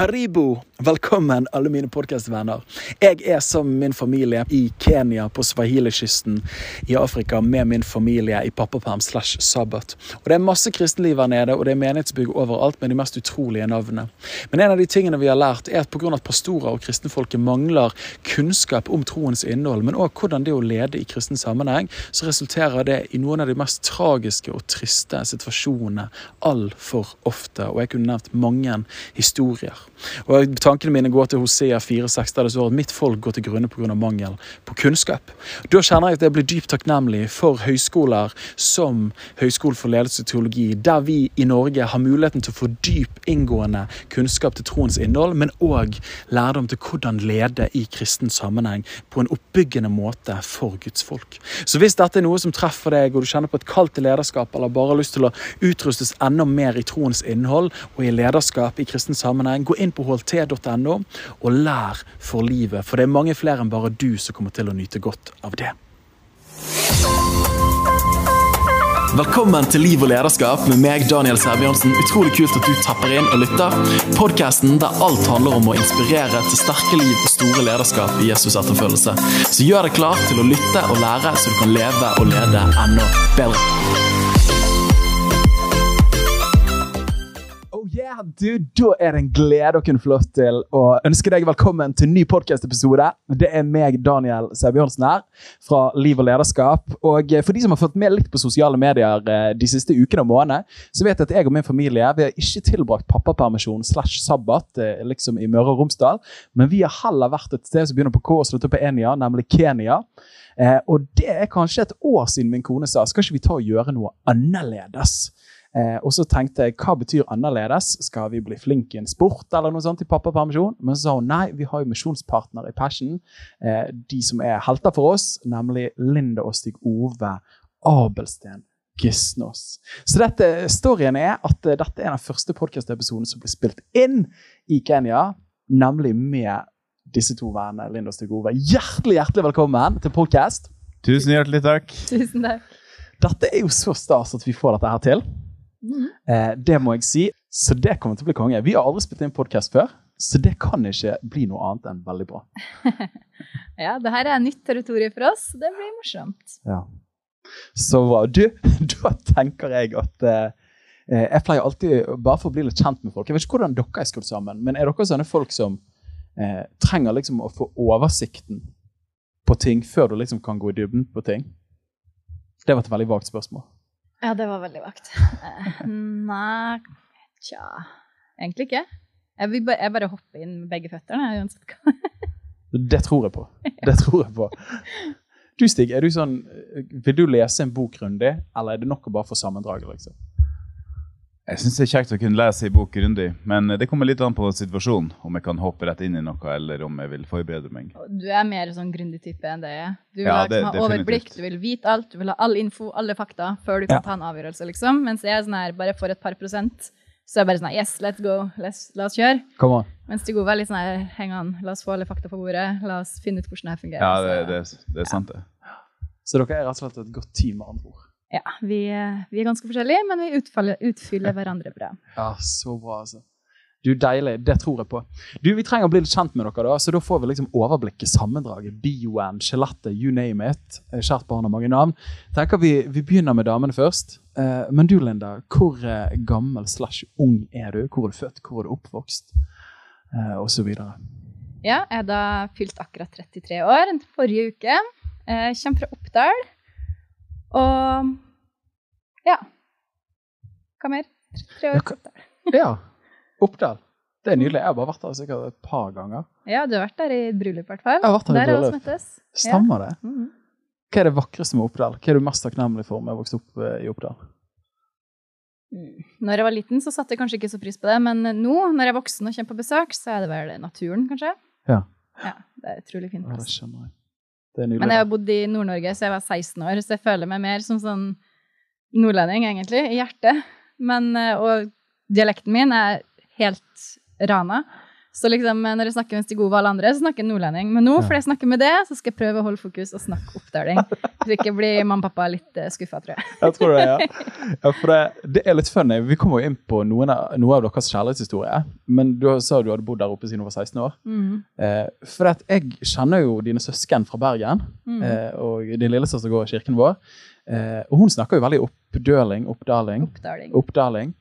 Karibo! Velkommen, alle mine podkastvenner. Jeg er sammen med min familie i Kenya, på Swahili-kysten i Afrika, med min familie i pappaperm slash sabbat. Og Det er masse kristenliv her nede, og det er menighetsbygg overalt med de mest utrolige navnene. Men en av de tingene vi har lært, er at pga. at pastorer og kristenfolket mangler kunnskap om troens innhold, men òg hvordan det å lede i kristen sammenheng, så resulterer det i noen av de mest tragiske og triste situasjonene altfor ofte. Og jeg kunne nevnt mange historier. Og Tankene mine går til Hosea 4,6, der det står at mitt folk går til grunne pga. mangel på kunnskap. Da kjenner jeg at jeg blir dypt takknemlig for høyskoler som Høgskolen for ledelse og teologi, der vi i Norge har muligheten til å få dyp, inngående kunnskap til troens innhold, men òg lærdom til hvordan lede i kristen sammenheng på en oppbyggende måte for Guds folk. Så hvis dette er noe som treffer deg, og du kjenner på et kall til lederskap, eller bare har lyst til å utrustes enda mer i troens innhold og i lederskap i kristen sammenheng, gå inn på hlt.no og lær for livet. For det er mange flere enn bare du som kommer til å nyte godt av det. Velkommen til Liv og lederskap med meg, Daniel Sæbjørnsen. Utrolig kult at du tapper inn og lytter. Podkasten der alt handler om å inspirere til sterke liv og store lederskap i Jesus etterfølgelse. Så gjør deg klar til å lytte og lære, så du kan leve og lede enda bedre. Yeah, du, Da er det en glede å kunne få lov til å ønske deg velkommen til en ny podkast-episode. Det er meg, Daniel Sæbjørnsen, her fra Liv og lederskap. Og For de som har fått med litt på sosiale medier eh, de siste ukene og månedene, så vet jeg at jeg og min familie vi har ikke tilbrakt pappapermisjon slash sabbat eh, liksom i Møre og Romsdal, men vi har heller vært et sted som begynner på K og slutter på Enia, nemlig Kenya. Eh, og det er kanskje et år siden min kone sa skal ikke vi ta og gjøre noe annerledes. Eh, og så tenkte jeg hva betyr annerledes? Skal vi bli flinke i en sport eller noe sånt i pappapermisjon? Men så sa hun nei, vi har jo misjonspartner i Passion, eh, de som er helter for oss, nemlig Linda og Stig Ove Abelsten. Gisnos. Så dette, storyen er at uh, dette er den første podkast-episoden som ble spilt inn i Kenya, nemlig med disse to vennene, Linda og Stig Ove. Hjertelig hjertelig velkommen til podcast. Tusen hjertelig takk. Tusen takk. Dette er jo så stas at vi får dette her til. Mm. Eh, det må jeg si. Så det kommer til å bli konge. Vi har aldri spilt inn podkast før, så det kan ikke bli noe annet enn veldig bra. ja, det her er nytt territorium for oss. Det blir morsomt. Ja. Så bra. Du, da tenker jeg at eh, eh, Jeg pleier alltid, bare for å bli litt kjent med folk Jeg vet ikke hvordan dere er skrudd sammen, men er dere sånne folk som eh, trenger liksom å få oversikten på ting før du liksom kan gå i dybden på ting? Det var et veldig vagt spørsmål. Ja, det var veldig vagt. Eh, nei Tja Egentlig ikke. Jeg, vil bare, jeg bare hopper inn med begge føttene uansett hva. det tror jeg på. Det tror jeg på. Du Stig, er du sånn, vil du lese en bok grundig, eller er det nok å bare få sammendraget? liksom? Jeg syns det er kjekt å kunne lese en bok grundig, men det kommer litt an på situasjonen. Om jeg kan hoppe rett inn i noe, eller om jeg vil forberede meg. Du er mer sånn grundig type enn det jeg Du vil ja, det, ha overblikk, du vil vite alt, du vil ha all info, alle fakta, før du kan ja. ta en avgjørelse, liksom. Mens jeg er sånn her, bare for et par prosent, så er jeg bare sånn her Yes, let's go, let's, la oss kjøre. Come on. Mens de gode er litt sånn her Heng an, la oss få alle fakta på bordet, la oss finne ut hvordan det fungerer. Ja, det, det, det er sant, det. Så dere er rett og slett et godt team, med andre ord? Ja, vi, vi, er ganske forskjellige, men vi utfyller, utfyller hverandre bra. Ja, så bra, altså. Du, Deilig. Det tror jeg på. Du, Vi trenger å bli litt kjent med dere, da, så da får vi liksom overblikket, sammendraget. Bioen, skjelettet, you name it. Kjært barn har mange navn. tenker Vi, vi begynner med damene først. Eh, men du, Linda, hvor eh, gammel slash ung er du? Hvor er du født? Hvor er du oppvokst? Eh, og så videre. Ja, jeg har da fylt akkurat 33 år forrige uke. Jeg kommer fra Oppdal. Og ja. Hva mer? Tre år. Ja, ja. Oppdal. Det er nydelig. Jeg har bare vært der sikkert et par ganger. Ja, du har vært der i bryllup, i hvert fall. Jeg har vært der, der i bryllup. Stemmer det. Mm -hmm. Hva er det vakreste med Oppdal? Hva er du mest takknemlig for med å vokse opp eh, i Oppdal? Når jeg var liten, så satte jeg kanskje ikke så pris på det, men nå, når jeg er voksen og kommer på besøk, så er det vel naturen, kanskje. Ja. ja det er utrolig fint. Ja, det skjønner jeg. Men jeg har bodd i Nord-Norge, så jeg var 16 år, så jeg føler meg mer som sånn nordlending, egentlig, i hjertet. Men, eh, og dialekten min er helt rana. Så liksom, når jeg snakker med Stig Ove og alle andre, så snakker jeg nordlending. Men nå, fordi jeg snakker med det, så skal jeg prøve å holde fokus og snakke oppdaling. Så ikke blir mamma og pappa litt eh, skuffa, tror jeg. Jeg tror det, ja. ja for det, det, er litt funny. Vi kommer jo inn på noen av, noe av deres kjærlighetshistorie. Men du sa du hadde bodd der oppe siden du var 16 år. Mm. Eh, for jeg kjenner jo dine søsken fra Bergen, mm. eh, og din lillesøster går i kirken vår. Eh, og hun snakker jo veldig oppdøling, oppdaling. Oppdaling. oppdaling.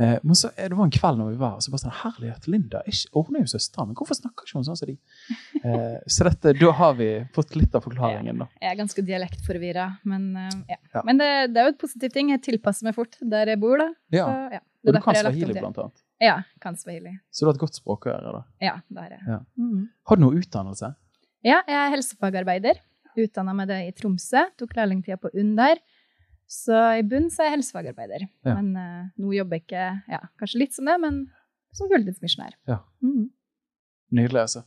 Eh, men så, det var en kveld når vi var og så bare sånn, Herlighet, Linda ikke, og hun er jo søstera, men hvorfor snakker ikke hun sånn som de? Eh, så dette, da har vi fått litt av forklaringen. da. Jeg er ganske dialektforvirra, men, uh, ja. ja. men det, det, er jo et positivt ting. Jeg tilpasser meg fort der jeg bor. da. Ja. Så, ja. Og du kan swahili, blant annet? Ja, kan swahili. Så du har et godt språkøre? da? Ja, det har jeg. Ja. Mm. Har du noe utdannelse? Ja, jeg er helsefagarbeider. Utdanna meg det i Tromsø. Tok lærlingtida på UNN der. Så i bunn så er jeg helsefagarbeider. Ja. Men uh, nå jobber jeg ikke ja, kanskje litt som det, men som fulltidsmisjonær. Ja. Mm. Nydelig, altså.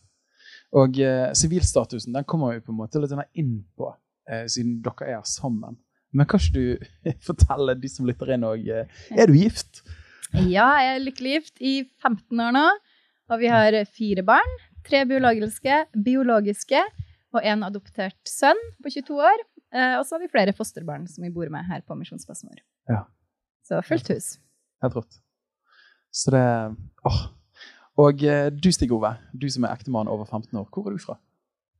Og uh, sivilstatusen den kommer vi på en måte litt inn på, uh, siden dere er sammen. Men kan ikke du fortelle de som lytter inn òg Er du gift? Ja, jeg er lykkelig gift i 15 år nå. Og vi har fire barn. Tre biologiske, biologiske og en adoptert sønn på 22 år. Eh, og så har vi flere fosterbarn som vi bor med her på Misjonsplassen vår. Ja. Så fullt hus. Helt rått. Så det åh. Og eh, du Stig Ove, du som er ektemann over 15 år, hvor er du fra?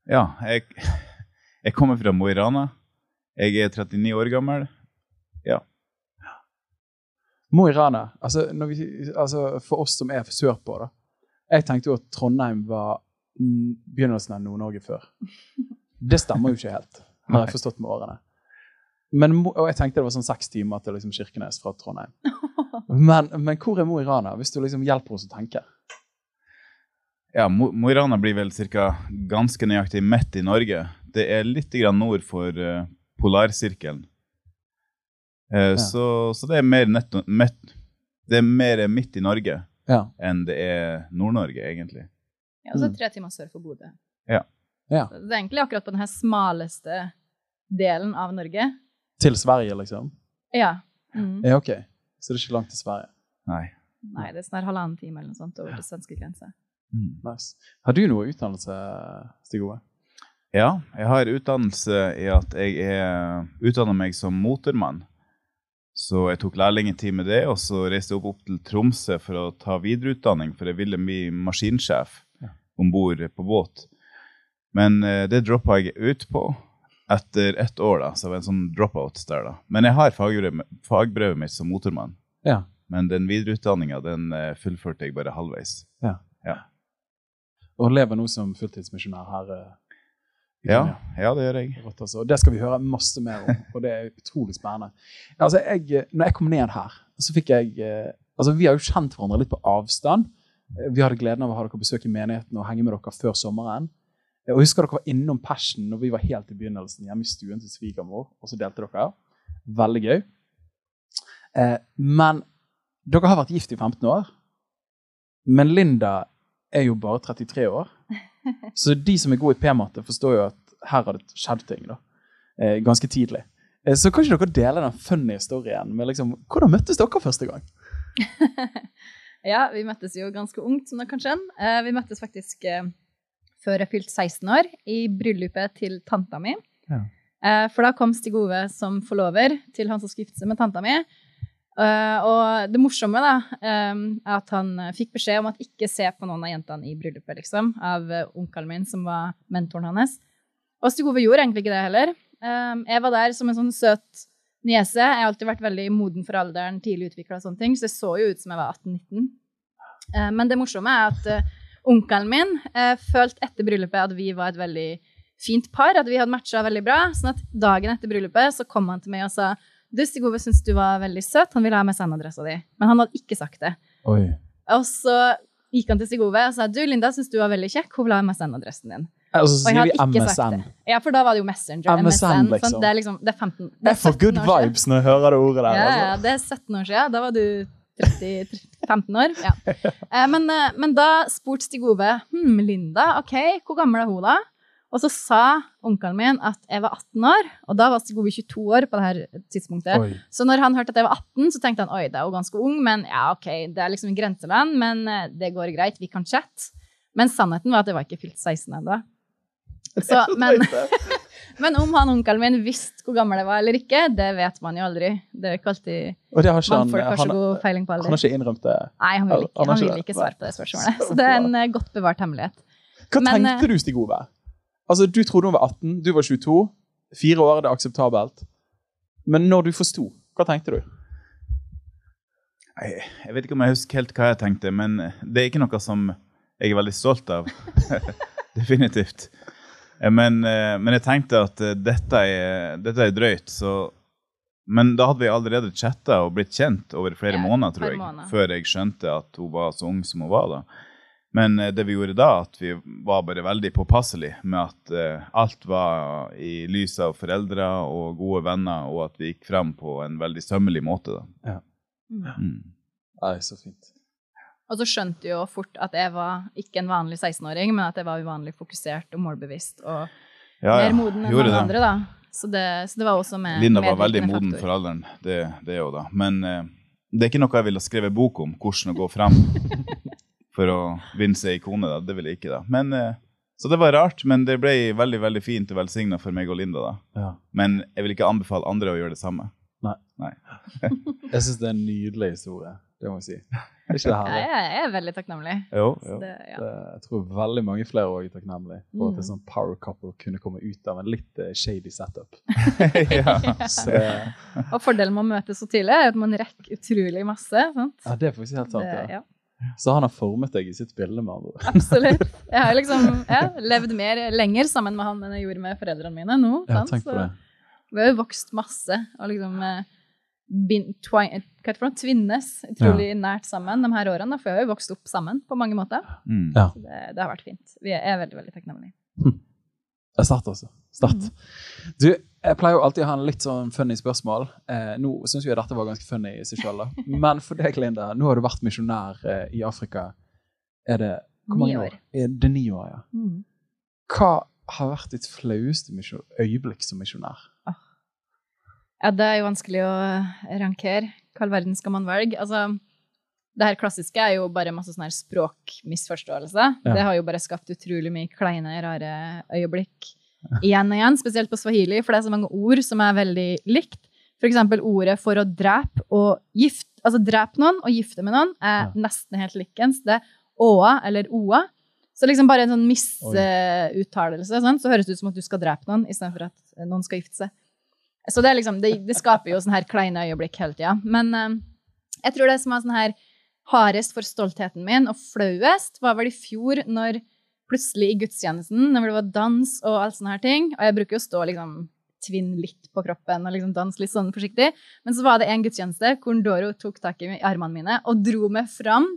Ja, jeg, jeg kommer fra Mo i Rana. Jeg er 39 år gammel. Ja. Mo i Rana, altså, vi, altså, for oss som er sørpå, da. Jeg tenkte jo at Trondheim var begynnelsen av Nord-Norge før. Det stemmer jo ikke helt har jeg forstått med årene. Men, og jeg tenkte det var sånn seks timer til liksom Kirkenes fra Trondheim. Men, men, hvor er Mo i Rana, hvis du liksom hjelper oss å tenke? Ja, Mo, i Rana blir vel cirka ganske nøyaktig midt i Norge. Det er litt grann nord for uh, polarsirkelen. Uh, ja. så, så, det er mer, netto, met, det er mer midt i Norge ja. enn det er Nord-Norge, egentlig. Ja, og så tre timer sør for Bodø. Ja. Ja. Så det er egentlig akkurat på den smaleste delen av Norge. Til Sverige, liksom? Ja. Mm. ja. OK. Så det er ikke langt til Sverige? Nei. Nei, det er snart halvannen time eller noe sånt over til svenske grense. Mm. Nice. Har du noe utdannelse, Stig Ove? Ja, jeg har utdannelse i at jeg er utdanna meg som motormann. Så jeg tok lærlingtid med det, og så reiste jeg opp, opp til Tromsø for å ta videreutdanning, for jeg ville bli maskinsjef ja. om bord på båt. Men uh, det droppa jeg ut på etter ett år, da, så det var en sånn dropout der. da. Men jeg har fagbrevet, fagbrevet mitt som motormann. Ja. Men den videreutdanninga den uh, fullførte jeg bare halvveis. Ja. ja. Og lever nå som fulltidsmisjonær her? Uh, ja, ja, det gjør jeg. Altså. Det skal vi høre masse mer om, og det er utrolig spennende. Altså, jeg, når jeg kom ned her, så fikk jeg altså Vi har jo kjent hverandre litt på avstand. Vi hadde gleden av å ha dere besøk i menigheten og henge med dere før sommeren. Jeg husker dere var innom Passion når vi var helt i begynnelsen hjemme i stuen til svigermor. Og så delte dere. Veldig gøy. Eh, men dere har vært gift i 15 år. Men Linda er jo bare 33 år. Så de som er gode i p-matte, forstår jo at her har det skjedd ting. da. Eh, ganske tidlig. Eh, så kan ikke dere dele den funny historien med liksom, hvordan møttes dere første gang? ja, vi møttes jo ganske ungt, som dere kan skjønne. Eh, vi møttes faktisk eh, før jeg fylte 16 år, i bryllupet til tanta mi. Ja. Eh, for da kom Stig Ove som forlover til han som skulle gifte seg med tanta mi. Uh, og det morsomme da, er at han fikk beskjed om at ikke se på noen av jentene i bryllupet, liksom, av onkelen min, som var mentoren hans. Og Stig Ove gjorde egentlig ikke det heller. Jeg var der som en sånn søt niese. Jeg har alltid vært veldig moden for alderen, tidlig utvikla og sånne ting, så det så jo ut som jeg var 18-19. Uh, men det morsomme er at onkelen min eh, følte etter bryllupet at vi var et veldig fint par, at vi hadde matcha veldig bra. sånn at dagen etter bryllupet så kom han til meg og sa du, Stig Ove syns du var veldig søt, han ville ha MSN-adressa di. Men han hadde ikke sagt det. Oi. Og så gikk han til Stig Ove og sa du, Linda syns du var veldig kjekk, hun vil ha MSN-adressen din. Og så sier vi MSN. Ja, for da var det jo Messenger. MSN, MSN liksom. Det er liksom det er 15 det er Jeg får good vibes når jeg hører det ordet der. Ja, altså. ja, det er 17 år siden. Da var du 30, 15 år. Ja. Eh, men, eh, men, da spurte Stig Ove hm, Linda, ok, hvor gammel er hun da? Og så sa onkelen min at jeg var 18 år, og da var Stig Ove 22 år. på det her tidspunktet. Oi. Så når han hørte at jeg var 18, så tenkte han oi, det er jo ganske ung, men ja, ok, det er liksom grenseland, men eh, det går greit, vi kan chatte. Men sannheten var at jeg var ikke fylt 16 ennå. Men, men, om han onkelen min visste hvor gammel jeg var eller ikke, det vet man jo aldri. Det er ikke alltid Og det har ikke man får kanskje god feiling på alder. Han har ikke innrømt det? Nei, han vil ikke, han vil ikke svare på det spørsmålet. Så det er en eh, godt bevart hemmelighet. Hva men, tenkte du, Stig Ove? Altså, du trodde hun var 18, du var 22. Fire år er det akseptabelt. Men når du forsto, hva tenkte du? Jeg vet ikke om jeg husker helt hva jeg tenkte, men det er ikke noe som jeg er veldig stolt av. Definitivt. Eh, men, eh, men, jeg tenkte at eh, dette er, dette er drøyt, så Men da hadde vi allerede chatta og blitt kjent over flere ja, måneder, tror jeg, måned. før jeg skjønte at hun var så ung som hun var da. Men det vi gjorde da, at vi var bare veldig påpasselige med at uh, alt var i lys av foreldre og gode venner, og at vi gikk frem på en veldig sømmelig måte. da. Ja. Mm. mm. Nei, så fint. Og så skjønte jo fort at jeg var ikke en vanlig 16-åring, men at jeg var uvanlig fokusert og målbevisst og ja, mer moden enn alle andre. da. Så det, så det, var også med Linda var veldig moden for alderen, det, det er jo da. Men eh, det er ikke noe jeg ville skrevet bok om, hvordan å gå frem for å vinne seg ikone. da. Det ville jeg ikke, da. Men, eh, så det var rart, men det ble veldig veldig fint og velsigna for meg og Linda. da. Ja. Men jeg vil ikke anbefale andre å gjøre det samme. Nei. Nei. jeg syns det er en nydelig historie. Det må jeg si. Er ikke det herlig? Jeg er veldig takknemlig. Jo, jo. Det, ja. det, jeg tror veldig mange flere også er takknemlige for at en mm. sånn power couple kunne komme ut av en litt uh, shady setup. ja. så, og fordelen med å møtes så tidlig er at man rekker utrolig masse. Sant? Ja, det er faktisk helt sant. Det, ja. Så han har formet deg i sitt bilde, med andre Absolutt. Jeg har liksom ja, levd mer lenger sammen med han enn jeg gjorde med foreldrene mine nå. Ja, tenk på det. Vi har jo vokst masse. og liksom... Hva heter det, tvinnes utrolig ja. nært sammen de her årene. For vi har jo vokst opp sammen på mange måter. Mm. Ja. Så det, det, har vært fint. Vi er veldig veldig takknemlige. Hm. Det er sterkt, altså. Sterkt. Mm. Du, jeg pleier jo alltid å ha en litt sånn funny spørsmål. Eh, nå syns jeg dette var ganske funny i seg sjøl. Men for deg, Linda, nå har du vært misjonær eh, i Afrika. Er det hvor mange år? Er det ni år, ja. Mm. Hva har vært ditt flaueste øyeblikk som misjonær? Ja, det er jo vanskelig å rankere. Hva all verden skal man velge? Altså, det her klassiske er jo bare masse sånn her språkmisforståelse. Ja. Det har jo bare skapt utrolig mye kleine, rare øyeblikk igjen og igjen. Spesielt på swahili, for det er så mange ord som er veldig likt. Eksempel ordet for å drepe og gifte Altså drepe noen og gifte med noen er ja. nesten helt likens. Det er åa eller oa. Så liksom bare en sånn misuttalelse, sånn, så høres det ut som at du skal drepe noen istedenfor at noen skal gifte seg. Så det, liksom, det, det, skaper jo sånne her kleine øyeblikk hele tida. Men uh, jeg tror det som var sånn her hardest for stoltheten min, og flauest, var vel i fjor, når plutselig i gudstjenesten, når det var dans og alt sånne her ting Og jeg bruker jo å stå liksom tvinne litt på kroppen og liksom danse litt sånn forsiktig. Men så var det en gudstjeneste hvor Doro tok tak i armene mine og dro meg fram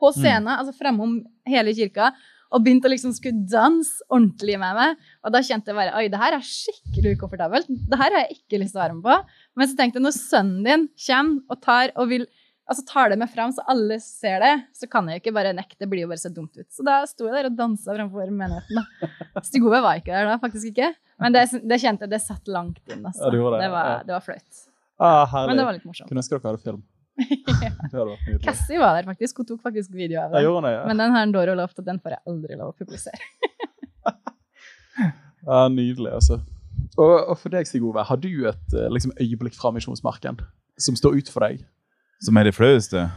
på scenen, mm. altså framom hele kirka, og begynte å liksom skulle danse ordentlig med meg. Og da kjente jeg bare oi, det her er skikkelig ukomfortabelt. Det her har jeg ikke lyst til å være med på. Men så tenkte jeg når sønnen din kommer og tar og vil altså tar det med fram så alle ser det, så kan jeg jo ikke bare nekte. Det blir jo bare så dumt ut. Så da sto jeg der og dansa framfor menigheten. da. Stig Ove var ikke der da, faktisk ikke. Men det, det kjente jeg, det satt langt inn. Altså. Ja, det. Det, var, det var flaut. Ah, Men det var litt morsomt. Kunne ønske dere hadde film. Cassie var der faktisk. Hun tok faktisk video av den. det ja. Men den har en Doro lovt at den får jeg aldri lov å publisere. ja, nydelig, altså. Og, og, for deg, Stig Ove, har du et eh, liksom, øyeblikk fra misjonsmarken som står ut for deg? Som er det flaueste?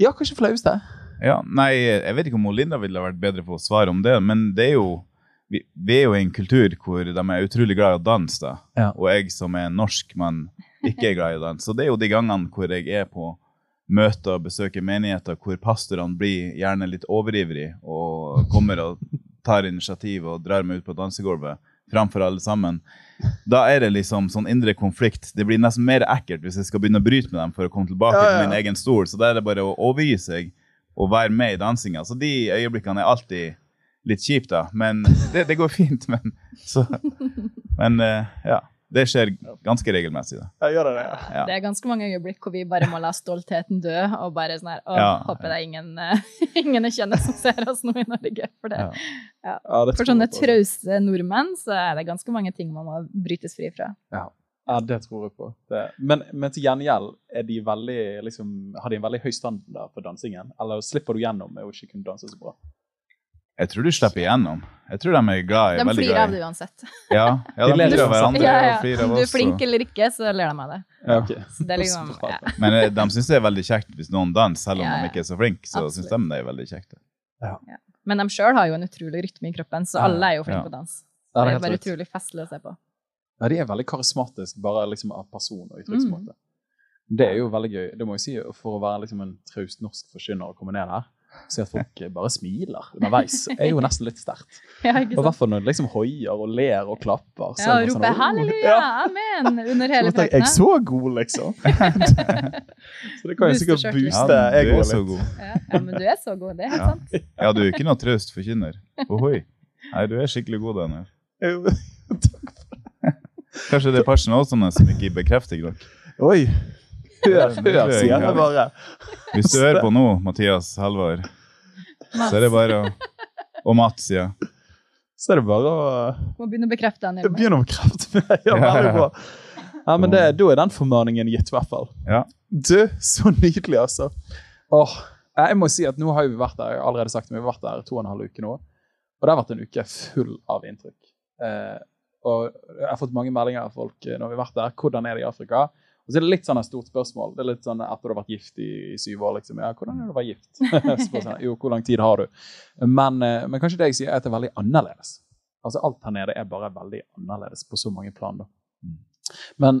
Ja, kanskje flaueste. Ja, nei, jeg vet ikke om Linda ville vært bedre på å svare om det, men det er jo vi, vi er jo i en kultur hvor de er utrolig glad i å danse, da. Ja. Og jeg som er norsk men ikke er glad i å danse. Så det er jo de gangene hvor jeg er på møter og besøker menigheter hvor pastorene blir gjerne litt overivrige og kommer og tar initiativ og drar meg ut på dansegulvet framfor alle sammen. Da er det liksom sånn indre konflikt. Det blir nesten mer ekkelt hvis jeg skal begynne å bryte med dem for å komme tilbake ja, ja. til min egen stol. Så da er det bare å overgi seg og være med i dansinga. Så de øyeblikkene er alltid litt kjipt, da. Men det, det går fint. Men, så, men uh, ja. Det skjer ganske regelmessig. Da. Ja, gjør det, ja. det er ganske mange øyeblikk hvor vi bare må la stoltheten dø, og bare sånn her Å, ja, håper det er ingen, uh, ingen jeg kjenner som ser oss nå i Norge. For det. Ja. det for sånne trause nordmenn så er det ganske mange ting man må brytes fri fra. Ja. Ja, det tror jeg på. Det. Men, men, til gjengjeld, er de veldig, liksom, har de en veldig høy standard på dansingen? Eller slipper du gjennom med å ikke kunne danse så bra? Jeg tror du slipper igjennom. Jeg tror de er glad i De flirer av det uansett. Ja, ja de ler av hverandre ja, ja. og flirer av oss. Du er flink eller ikke, så ler de av det. Ja, okay. det liksom, ja. Men eh, de syns det er veldig kjekt hvis noen danser, selv om de ikke er så flinke. Så syns de det er veldig kjekt. Men de sjøl har jo en utrolig rytme i kroppen, så alle er jo flinke på dans. Det er bare utrolig festlig å se på. Ja, de er veldig karismatiske, bare liksom av person og uttrykksmåte. Mm. Det er jo veldig gøy. Det må jeg si, For å være liksom en traust norsk forkynner og komme ned her, Se at folk bare smiler underveis, er jo nesten litt sterkt. Ja, og I hvert fall når de liksom hoier og ler og klapper. Ja, og roper sånn, 'halleluja, amen' under hele prekenet. Jeg er så god, liksom. så det kan jo sikkert booste ja, jeg òg litt. Ja, ja, men du er så god, det er helt sant. Ja, du er ikke noe traust forkynner. Ohoi. Nei, du er skikkelig god, Daniel. Takk for det. Kanskje det er personalene som ikke bekrefter nok. Oi. Hør, hør, sier jeg bare. Hvis du hører på nå, Mathias Halvor, så er det bare å Og Mats, ja. Så er det bare å Må begynne å bekrefte den. Begynne å bekrefte meg. Ja, veldig bra. Ja, men det, Da er den formaningen gitt, i hvert fall. Ja. Du, så nydelig, altså. Åh, jeg må si at nå har vi vært der, jeg har allerede sagt, vi har vært der to og en halv uke nå. Og det har vært en uke full av inntrykk. Eh, og jeg har fått mange meldinger av folk eh, når vi har vært der. Hvordan er det i Afrika? Og så er det litt sånn et stort spørsmål. Det er litt sånn Etter du har vært gift i, i syv år, liksom. Ja, hvordan er det å være gift? jo, hvor lang tid har du? Men, eh, men, kanskje det jeg sier, er at det er veldig annerledes. Altså Alt her nede er bare veldig annerledes på så mange plan. Mm. Men,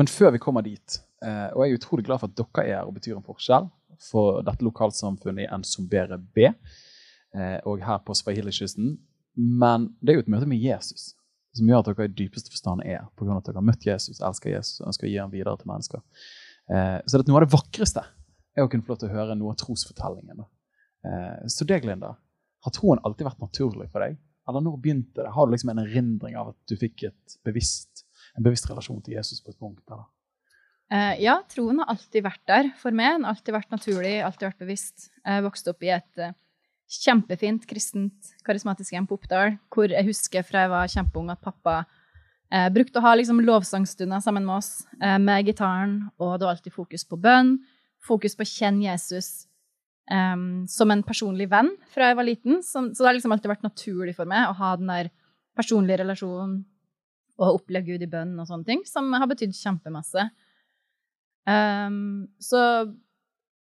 men før vi kommer dit, eh, og jeg er utrolig glad for at dere er her og betyr en forskjell for dette lokalsamfunnet i Nsombere B, eh, og her på Swahili-kysten, men det er jo et møte med Jesus som gjør at dere i dypeste forstand er pga. at dere har møtt Jesus, elsker Jesus og ønsker å gi ham videre til mennesker. Eh, så noe av det vakreste er å kunne få lov til å høre noe av trosfortellingen. Eh, så deg, Linda, har troen alltid vært naturlig for deg? Eller når begynte det? Har du liksom en erindring av at du fikk bevisst, en bevisst relasjon til Jesus på et punkt? eller? Eh, ja, troen har alltid vært der for meg. Den har alltid vært naturlig, alltid vært bevisst. Jeg vokste opp i et uh, kjempefint kristent, karismatisk hjem på Oppdal, hvor jeg husker fra jeg var kjempeung at pappa eh, brukte å ha liksom lovsangstunder sammen med oss eh, med gitaren, og det var alltid fokus på bønn, fokus på å kjenne Jesus eh, som en personlig venn fra jeg var liten. Så, så, det har liksom alltid vært naturlig for meg å ha den der personlige relasjonen og oppleve Gud i bønn og sånne ting, som har betydd kjempemasse. Um, så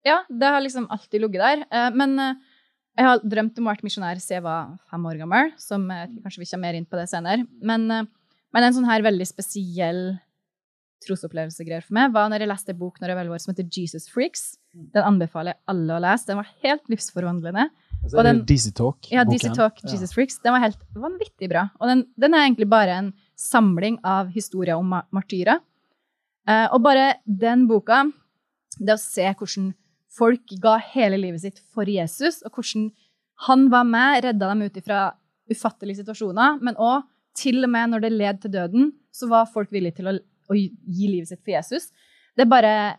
ja, det har liksom alltid ligget der. Uh, men uh, jeg har drømt om å være misjonær siden jeg var fem år gammel. som jeg Kanskje vi kommer mer inn på det senere. Men, eh, men en sånn her veldig spesiell trosopplevelsegreier for meg var når jeg leste en bok når jeg var år som heter Jesus Freaks. Den anbefaler jeg alle å lese. Den var helt livsforvandlende. Altså, den, DC Talk? Ja, DC Talk, Jesus ja. Freaks. Den var helt vanvittig bra. Og den, den, er egentlig bare en samling av historier om martyrer. Uh, og bare den boka, det å se hvordan folk ga hele livet sitt for Jesus, og hvordan han var med, redda dem ut fra ufattelige situasjoner, men òg til og med når det led til døden, så var folk villige til å, å gi livet sitt for Jesus. Det bare,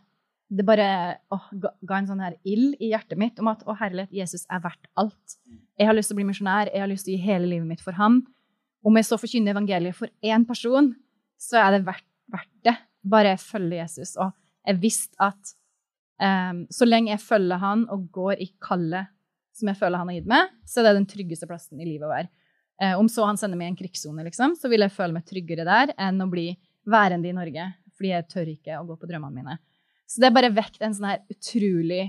det bare å, ga en sånn her ild i hjertet mitt om at å herlighet, Jesus er verdt alt. Jeg har lyst til å bli misjonær, jeg har lyst til å gi hele livet mitt for ham. Om jeg så forkynner evangeliet for én person, så er det verdt, verdt det. Bare jeg følger Jesus. Og jeg visste at Um, så lenge jeg følger han og går i kallet som jeg føler han har gitt meg, så er det den tryggeste plassen i livet å være. Uh, om så han sender meg i en krigssone, liksom, så vil jeg føle meg tryggere der enn å bli værende i Norge, fordi jeg tør ikke å gå på drømmene mine. Så det er bare vekt en sånn her utrolig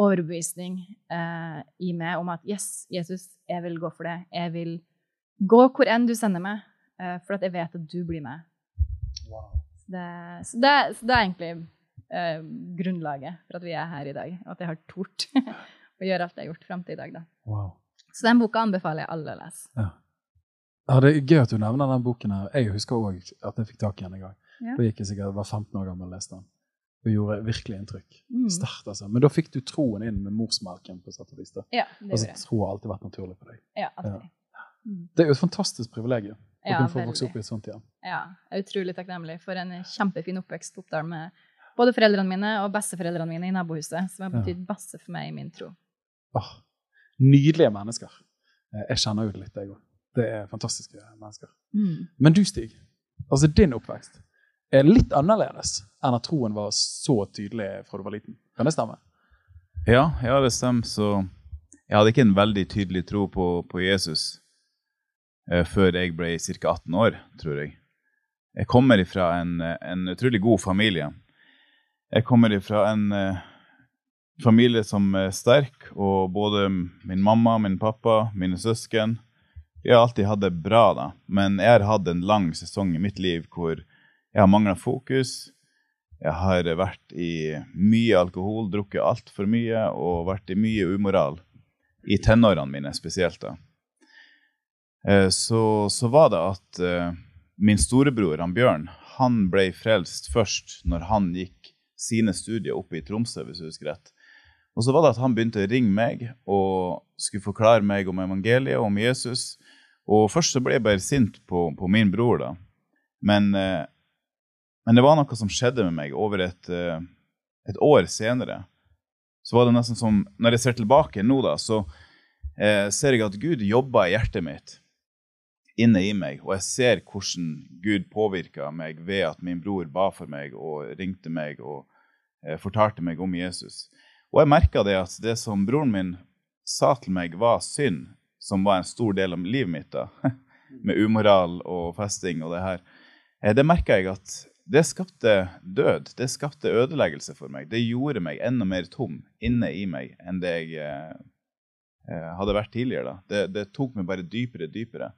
overbevisning uh, i meg om at yes, Jesus, jeg vil gå for det. Jeg vil gå hvor enn du sender meg, uh, for at jeg vet at du blir med. Wow. Det, så, det, så det er egentlig eh, grunnlaget for at vi er her i dag. Og at jeg har tort å gjøre alt jeg har gjort fram til i dag. Da. Wow. Så den boka anbefaler jeg alle å lese. Ja. ja. Det er gøy at du nevner den boken. her. Jeg husker òg at jeg fikk tak i den en gang. Ja. Da gikk jeg sikkert, var 15 år gammel og leste den. Og gjorde virkelig inntrykk. Mm. Start, altså. Men da fikk du troen inn med morsmelken. på sett og vis. Ja, det altså, tro har alltid vært naturlig for deg. Ja, alltid. Ja. Mm. Det er jo et fantastisk privilegium å ja, kunne få vokse opp i et sånt hjem. Ja, jeg er utrolig takknemlig for en kjempefin oppvekst på Oppdal med både foreldrene mine og besteforeldrene mine i nabohuset, som har betydd masse for meg i min tro. Oh, nydelige mennesker. Eh, jeg kjenner jo det litt, jeg òg. Det er fantastiske mennesker. Mm. Men du, Stig, altså din oppvekst er litt annerledes enn at troen var så tydelig fra du var liten. Kan det stemme? Ja, ja det stemmer. Så jeg hadde ikke en veldig tydelig tro på, på Jesus eh, før jeg ble ca. 18 år, tror jeg. Jeg kommer fra en, en, utrolig god familie. Jeg kommer fra en eh, familie som er sterk, og både min mamma, min pappa, mine søsken Vi har alltid hatt det bra, da. Men jeg har hatt en lang sesong i mitt liv hvor jeg har mangla fokus. Jeg har vært i mye alkohol, drukket altfor mye og vært i mye umoral i tenårene mine spesielt. da. Eh, så, så var det at uh, min storebror han Bjørn han ble frelst først når han gikk sine studier oppe i Tromsø. hvis du husker rett. Og så var det at han begynte å ringe meg og skulle forklare meg om evangeliet og om Jesus. Og først så ble jeg bare sint på, på min bror, da. Men, uh, men, det var noe som skjedde med meg over et, uh, et år senere så var det nesten som Når jeg ser tilbake nå, da, så eh, ser jeg at Gud jobber i hjertet mitt, inne i meg. Og jeg ser hvordan Gud påvirka meg ved at min bror ba for meg og ringte meg og eh, fortalte meg om Jesus. Og jeg merka det at det som broren min sa til meg, var synd, som var en stor del av livet mitt, da, med umoral og festing og det her, eh, det merka jeg at det skapte død. Det skapte ødeleggelse for meg. Det gjorde meg enda mer tom inne i meg enn det jeg eh, eh hadde vært tidligere. Det, det, tok meg bare dypere og dypere.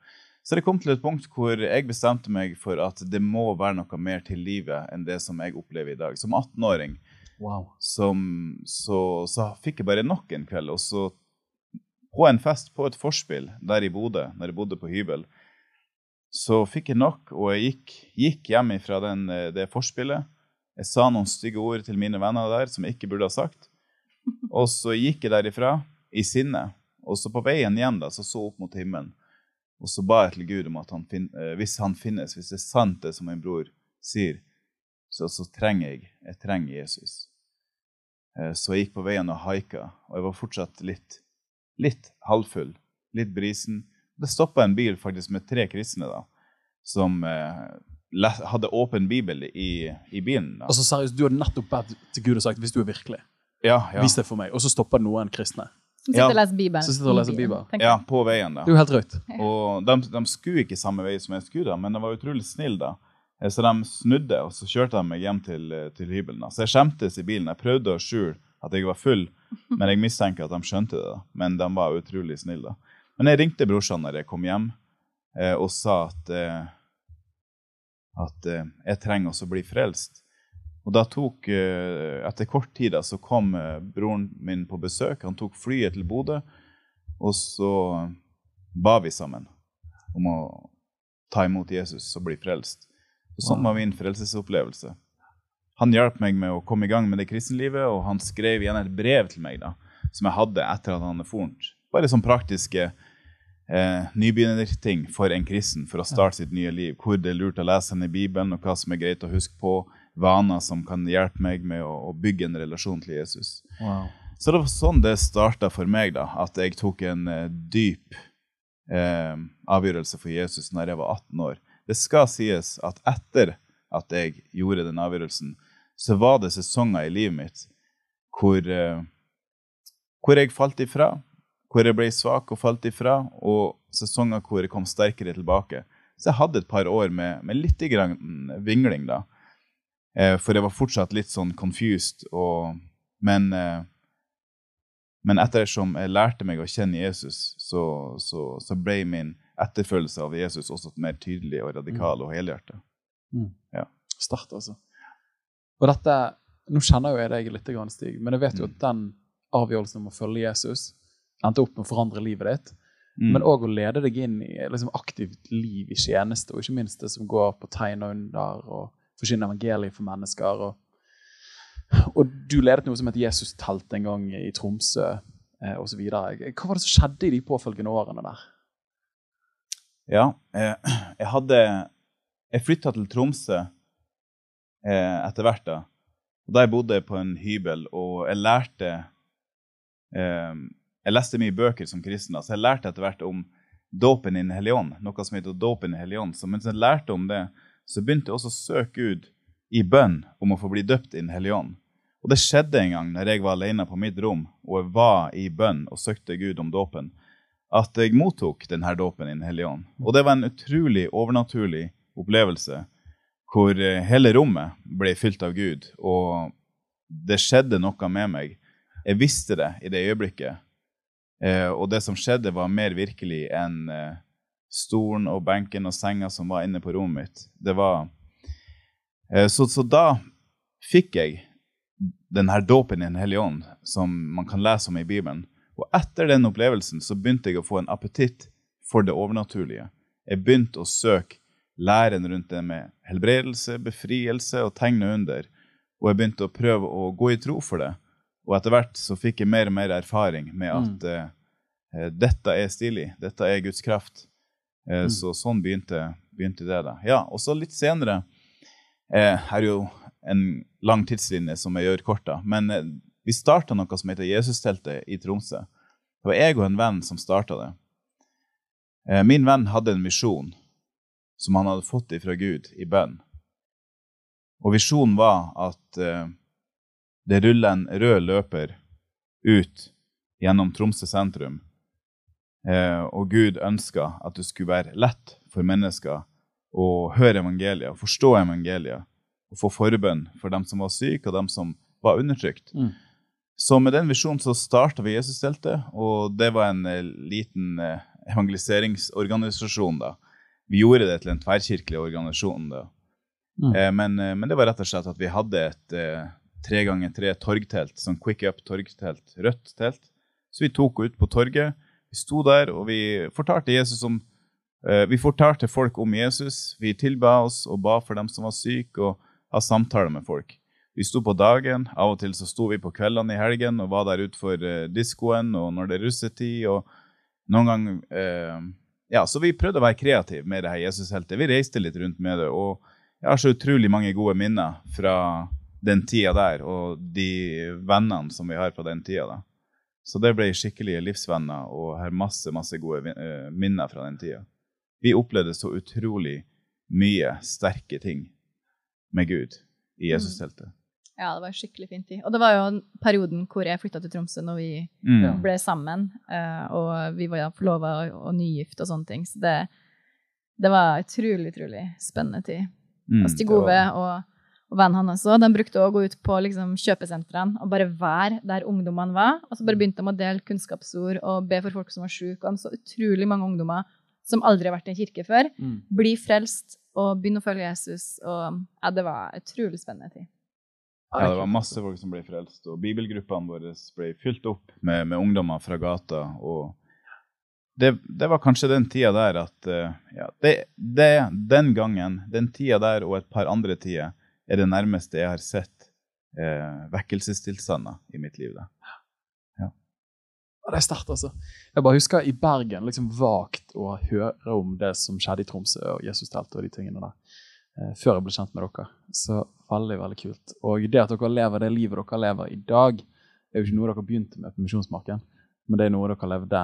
Så det kom til et punkt hvor jeg bestemte meg for at det må være noe mer til livet enn det som jeg opplever i dag. Som 18-åring wow. så, så, fikk jeg bare nok en kveld. Og så på en fest på et forspill der i Bodø, når jeg bodde på hybel, så fikk jeg nok, og jeg gikk, gikk hjem fra den, eh, det forspillet. Jeg sa noen stygge ord til mine venner der som jeg ikke burde ha sagt. Og så gikk jeg derifra i sinne. Og så på veien hjem da, så så opp mot himmelen. Og så ba jeg til Gud om at han fin, eh, hvis han finnes, hvis det er sant det som min bror sier, så, så trenger jeg jeg trenger Jesus. Eh, så jeg gikk på veien og haika, og jeg var fortsatt litt, litt halvfull, litt brisen. Det stoppa en bil faktisk med tre kristne da, som eh, hadde åpen bibel i, i bilen. Da. Altså seriøst, Du hadde nettopp bedt til Gud og sagt hvis du er virkelig, ja, ja. vis det for meg. Og så stopper noen kristne. Som sitter og leser Bibelen. Som sitter og leser Bibelen. Ja, på veien. da. Det er jo helt rødt. Og de, de, skulle ikke samme vei som jeg skulle, da, men de var utrolig snille da. Eh, så de snudde, og så kjørte de meg hjem til, eh, til hybelen. Så jeg skjemtes i bilen. Jeg prøvde å skjule at jeg var full, men jeg mistenker at de skjønte det. da. Men de var utrolig snille. da. Men jeg ringte brorsan når jeg kom hjem, eh, og sa at, at jeg trenger også å bli frelst. Og da tok, Etter kort tid da, så kom broren min på besøk. Han tok flyet til Bodø, og så ba vi sammen om å ta imot Jesus og bli frelst. Sånn var min frelsesopplevelse. Han hjalp meg med å komme i gang med det kristenlivet, og han skrev igjen et brev til meg da, som jeg hadde etter at han hadde fornt. Bare sånn praktiske eh, nybegynnerting for en kristen for å starte sitt nye liv. Hvor det er lurt å lese henne i Bibelen, og hva som er greit å huske på. Vaner som kan hjelpe meg med å, å bygge en relasjon til Jesus. Wow. Så det var sånn det starta for meg, da, at jeg tok en eh, dyp eh, avgjørelse for Jesus når jeg var 18 år. Det skal sies at etter at jeg gjorde den avgjørelsen, så var det sesonger i livet mitt hvor, eh, hvor jeg falt ifra hvor jeg ble svak og falt ifra, og sesonger hvor jeg kom sterkere tilbake. Så jeg hadde et par år med, med litt vingling, da. Eh, for jeg var fortsatt litt sånn confused. Og, men, eh, men ettersom jeg lærte meg å kjenne Jesus, så, så, så, ble min etterfølgelse av Jesus også mer tydelig og radikal mm. og helhjertet. Mm. Ja. Start, altså. Og dette, Nå kjenner jo jeg deg litt, Stig, men jeg vet jo mm. at den avgjørelsen om å følge Jesus endte opp med å forandre livet ditt. Mm. Men òg å lede deg inn i liksom, aktivt liv i tjeneste, og ikke minst det som går på tegn og under, og forsyne evangeliet for mennesker. Og, og, du ledet noe som het Jesus-telt en gang i Tromsø, eh, osv. Hva var det som skjedde i de påfølgende årene der? Ja, eh, jeg hadde Jeg flytta til Tromsø eh, etter hvert, da. Og jeg bodde på en hybel, og jeg lærte eh, jeg leste mye bøker som kristen, så jeg lærte etter hvert om dåpen i Den. Noe som heter dåpen i hellige. Så mens jeg lærte om det, så begynte jeg også å søke Gud i bønn om å få bli døpt i Den. Og det skjedde en gang når jeg var alene på mitt rom og jeg var i bønn og søkte Gud om dåpen, at jeg mottok denne dåpen i Den hellige ånd. Og det var en utrolig overnaturlig opplevelse hvor eh, hele rommet ble fylt av Gud, og det skjedde noe med meg. Jeg visste det i det øyeblikket. Eh, og det som skjedde, var mer virkelig enn eh, stolen og benken og senga som var inne på rommet mitt. Det var så, så, da fikk jeg denne dåpen i Den hellige ånd, som man kan lese om i Bibelen. Og etter den opplevelsen så begynte jeg å få en appetitt for det overnaturlige. Jeg begynte å søke læren rundt det med helbredelse, befrielse og tegn og under. Og jeg begynte å prøve å gå i tro for det. Og etter hvert så fikk jeg mer og mer erfaring med at mm. uh, dette er stilig, dette er Guds kraft. Uh, mm. Så sånn begynte, begynte, det. da. Ja, Og så litt senere uh, er jo en lang tidslinje som jeg gjør kort, da. Men vi starta noe som heter Jesusteltet i Tromsø. Det var jeg og en venn som starta det. Min venn hadde en misjon som han hadde fått ifra Gud i bønn. Og visjonen var at uh, det ruller en rød løper ut gjennom Tromsø sentrum. Og Gud ønska at det skulle være lett for mennesker å høre evangeliet, forstå evangeliet, og få forbønn for dem som var syke, og dem som var undertrykt. Mm. Så med den visjonen så starta vi Jesusteltet, og det var en uh, liten evangeliseringsorganisasjon da, vi gjorde det til en tverrkirkelig organisasjon. da. Mm. Eh, men, eh, men, det var rett og slett at vi hadde et eh, tre ganger tre torgtelt, sånn quick up torgtelt, rødt telt. Så vi tok ut på torget. Vi sto der, og vi fortalte Jesus om eh, Vi fortalte folk om Jesus. Vi tilba oss og ba for dem som var syke, og ha samtaler med folk. Vi sto på dagen. Av og til så sto vi på kveldene i helgen og var der utenfor eh, diskoen og når det er russetid. og noen gang, eh, ja, så vi prøvde å være kreative med det her Jesusheltet. Vi reiste litt rundt med det. Og jeg har så utrolig mange gode minner fra den tida der, og de vennene som vi har fra den tida. da. Så det ble skikkelige livsvenner og har masse, masse gode uh, minner fra den tida. Vi opplevde så utrolig mye sterke ting med Gud i mm. Jesusteltet. Ja, det var skikkelig fin tid. Og det var jo perioden hvor jeg flytta til Tromsø når vi mm. ble sammen. Uh, og vi var forlova og, nygift og sånne ting. Så det, det var utrolig, utrolig spennende tid. Mm, og Stig Ove og, og vennen hans òg, de brukte å gå ut på liksom, kjøpesentrene og bare være der ungdommene var. Og så bare begynte de å dele kunnskapsord og be for folk som var syke. Og de så utrolig mange ungdommer som aldri har vært i en kirke før, mm. bli frelst og begynne å følge Jesus. Og ja, det var utrolig spennende tid. Ja, det var masse folk som ble frelst, og bibelgruppene våre ble fylt opp med, med ungdommer fra gata. og det, det, var kanskje den tida der at uh, ja, det, det, Den gangen, den tida der og et par andre tider, er det nærmeste jeg har sett uh, vekkelsestilstander i mitt liv. Da. Ja. Det er sterkt, altså. Jeg bare husker i Bergen liksom vagt å høre om det som skjedde i Tromsø og Jesusteltet og de tingene der. Uh, før jeg ble kjent med dere. Så veldig veldig kult. Og det at dere lever det livet dere lever i dag, er jo ikke noe dere begynte med på Misjonsmarken, men det er noe dere levde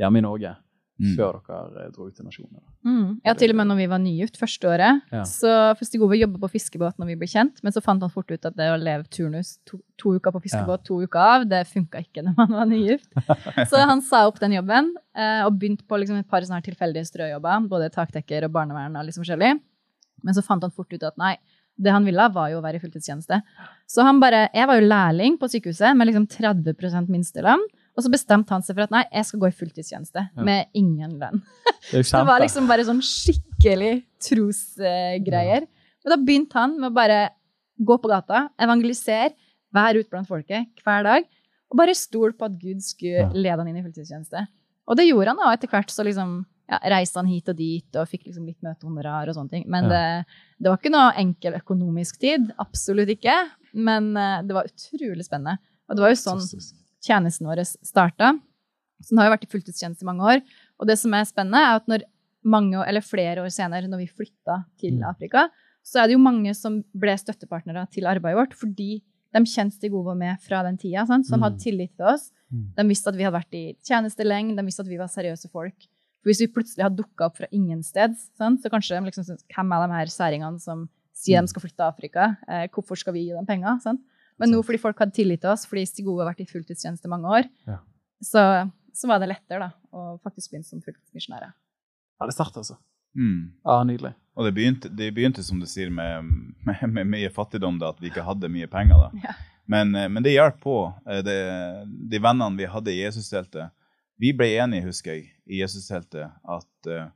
hjemme i Norge mm. før dere dro ut til nasjonen. Mm. Ja, til og med når vi var nygift første året. Ja. Så Først Ove jobba på fiskebåt når vi ble kjent, men så fant han fort ut at det å leve turnus to, to uker på fiskebåt, ja. to uker av, det funka ikke når man var nygift. så han sa opp den jobben eh, og begynte på liksom et par sånne tilfeldige strøjobber, både takdekker og barnevern og litt forskjellig. Men så fant han fort ut at nei, det han ville, var jo å være i fulltidstjeneste. Så han bare, Jeg var jo lærling på sykehuset med liksom 30% minstelønn. Og så bestemte han seg for at nei, jeg skal gå i fulltidstjeneste ja. med ingen lønn. Det, det, var liksom bare sånn skikkelig trosgreier. Uh, og da begynte han med å bare gå på gata, evangelisere, være ute blant folket hver dag. Og bare stole på at Gud skulle lede han inn i fulltidstjeneste. Og det gjorde han, og etter hvert så liksom ja, reiste han hit og dit og fikk liksom litt møtehonorar og sånne ting. Men ja. det, det, var ikke noe enkel økonomisk tid. Absolutt ikke. Men uh, det var utrolig spennende. Og det var jo sånn tjenesten vår starta. Så den har jo vært i fulltidstjeneste i mange år. Og det som er spennende, er at når mange, eller flere år senere, når vi flytta til mm. Afrika, så er det jo mange som ble støttepartnere til arbeidet vårt fordi de kjente Stig Ove med fra den tida, sant? de hadde mm. tillit til oss. Mm. De visste at vi hadde vært i tjeneste lenge, de visste at vi var seriøse folk. For hvis vi plutselig hadde dukka opp fra ingensteds, så kanskje de liksom syns Hvem er de her særingene som sier de skal flytte til Afrika? Eh, hvorfor skal vi gi dem penger? Sant? Men nå fordi folk hadde tillit til oss, fordi Stig har vært i fulltidstjeneste mange år, ja. så, så, var det lettere da, å faktisk begynne som fulltidsmisjonærer. Ja, det startet altså. Mm. Ja, nydelig. Og det begynte, det begynte, som du sier, med, med, med mye fattigdom, da, at vi ikke hadde mye penger. da. Ja. Men, eh, men, det hjalp på. Eh, det, de vennene vi hadde i Jesusteltet Vi ble enige, husker jeg, i Jesusteltet at, eh,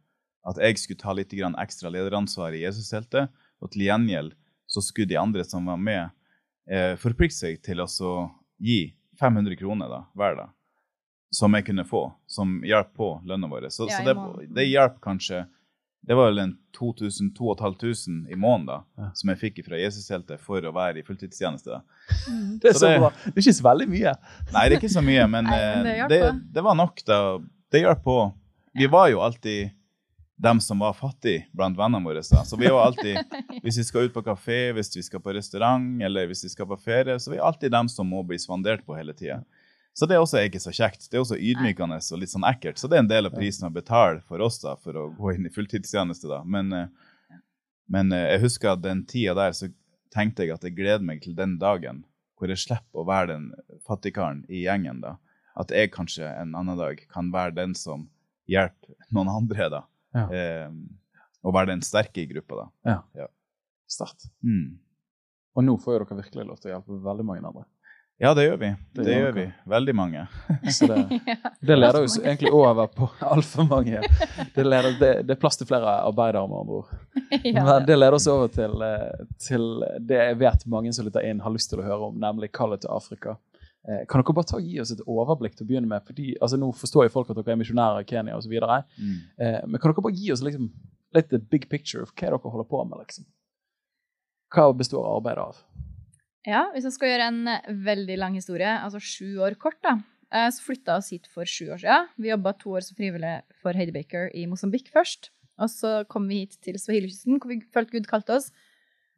at jeg skulle ta litt ekstra lederansvar i Jesusteltet, og til gjengjeld så skulle de andre som var med, eh, forplikte seg til å gi 500 kroner da, hver dag, som jeg kunne få, som hjalp på lønna vår. Så, ja, så det, det hjalp kanskje det var vel en 2000-2500 i måneden da, ja. som jeg fikk fra Jesusheltet for å være i fulltidstjeneste. Mm. Det, er så det, det, er ikke så veldig mye. Nei, det er ikke så mye, men, Nei, men det, eh, det, var nok. da. Det hjalp på. Vi var jo alltid dem som var fattige blant vennene våre. Da. Så vi er jo alltid, Hvis vi skal ut på kafé, hvis vi skal på restaurant eller hvis vi skal på ferie, så vi er alltid dem som må bli svandert på hele tida. Så det er også ikke så kjekt. Det er også ydmykende og litt sånn ekkelt. Så det er en del av prisen å betale for oss da, for å gå inn i fulltidstjeneste. da. Men, eh, men eh, jeg husker at den tida der så tenkte jeg at jeg gleder meg til den dagen hvor jeg slipper å være den fattigkaren i gjengen. da. At jeg kanskje en annen dag kan være den som hjelper noen andre. da. Ja. Eh, og være den sterke i gruppa. da. Ja. ja. Sterkt. Mm. Og nå får jo dere virkelig lov til å hjelpe veldig mange andre. Ja, det gjør vi. Det, det gjør vi. Veldig mange. det, det, leder oss egentlig over på altfor mange. Det, leder, det, er plass til flere arbeidere, med andre ord. Men det leder oss over til, eh, til, det jeg vet mange som lytter inn, har lyst til å høre om, nemlig kallet til Afrika. Eh, kan dere bare ta gi oss et overblikk til å begynne med? Fordi, altså Nå forstår jo folk at dere er misjonærer i Kenya osv. Mm. Eh, men kan dere bare gi oss liksom, litt the big picture of hva dere holder på med? liksom? Hva består arbeidet av? Ja, hvis jeg skal gjøre en eh, veldig lang historie, altså sju år kort, da, eh, så flytta vi oss hit for sju år siden. Vi jobba to år som frivillige for Heidi Baker i Mosambik først. Og så kom vi hit til Swahili-kysten, hvor vi følte Gud kalte oss.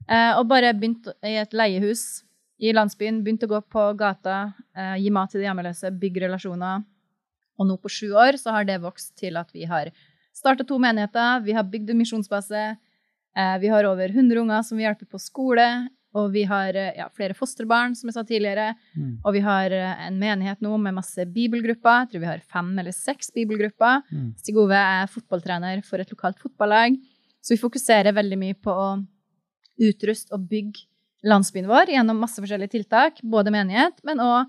Eh, og bare begynte i et leiehus i landsbyen. Begynte å gå på gata, gi mat til de hjemmeløse, bygge relasjoner. Og nå på sju år så har det vokst til at vi har starta to menigheter, vi har bygd en misjonsbase. Vi har over 100 unger som vi hjelper på skole. Og vi har eh, ja, flere fosterbarn, som jeg sa tidligere. Mm. Og vi har eh, en menighet nå med masse bibelgrupper. Jeg tror vi har fem eller seks bibelgrupper. Mm. Stig Ove er fotballtrener for et lokalt fotballag. Så vi fokuserer veldig mye på å utruste og bygge landsbyen vår gjennom masse forskjellige tiltak. Både menighet, men òg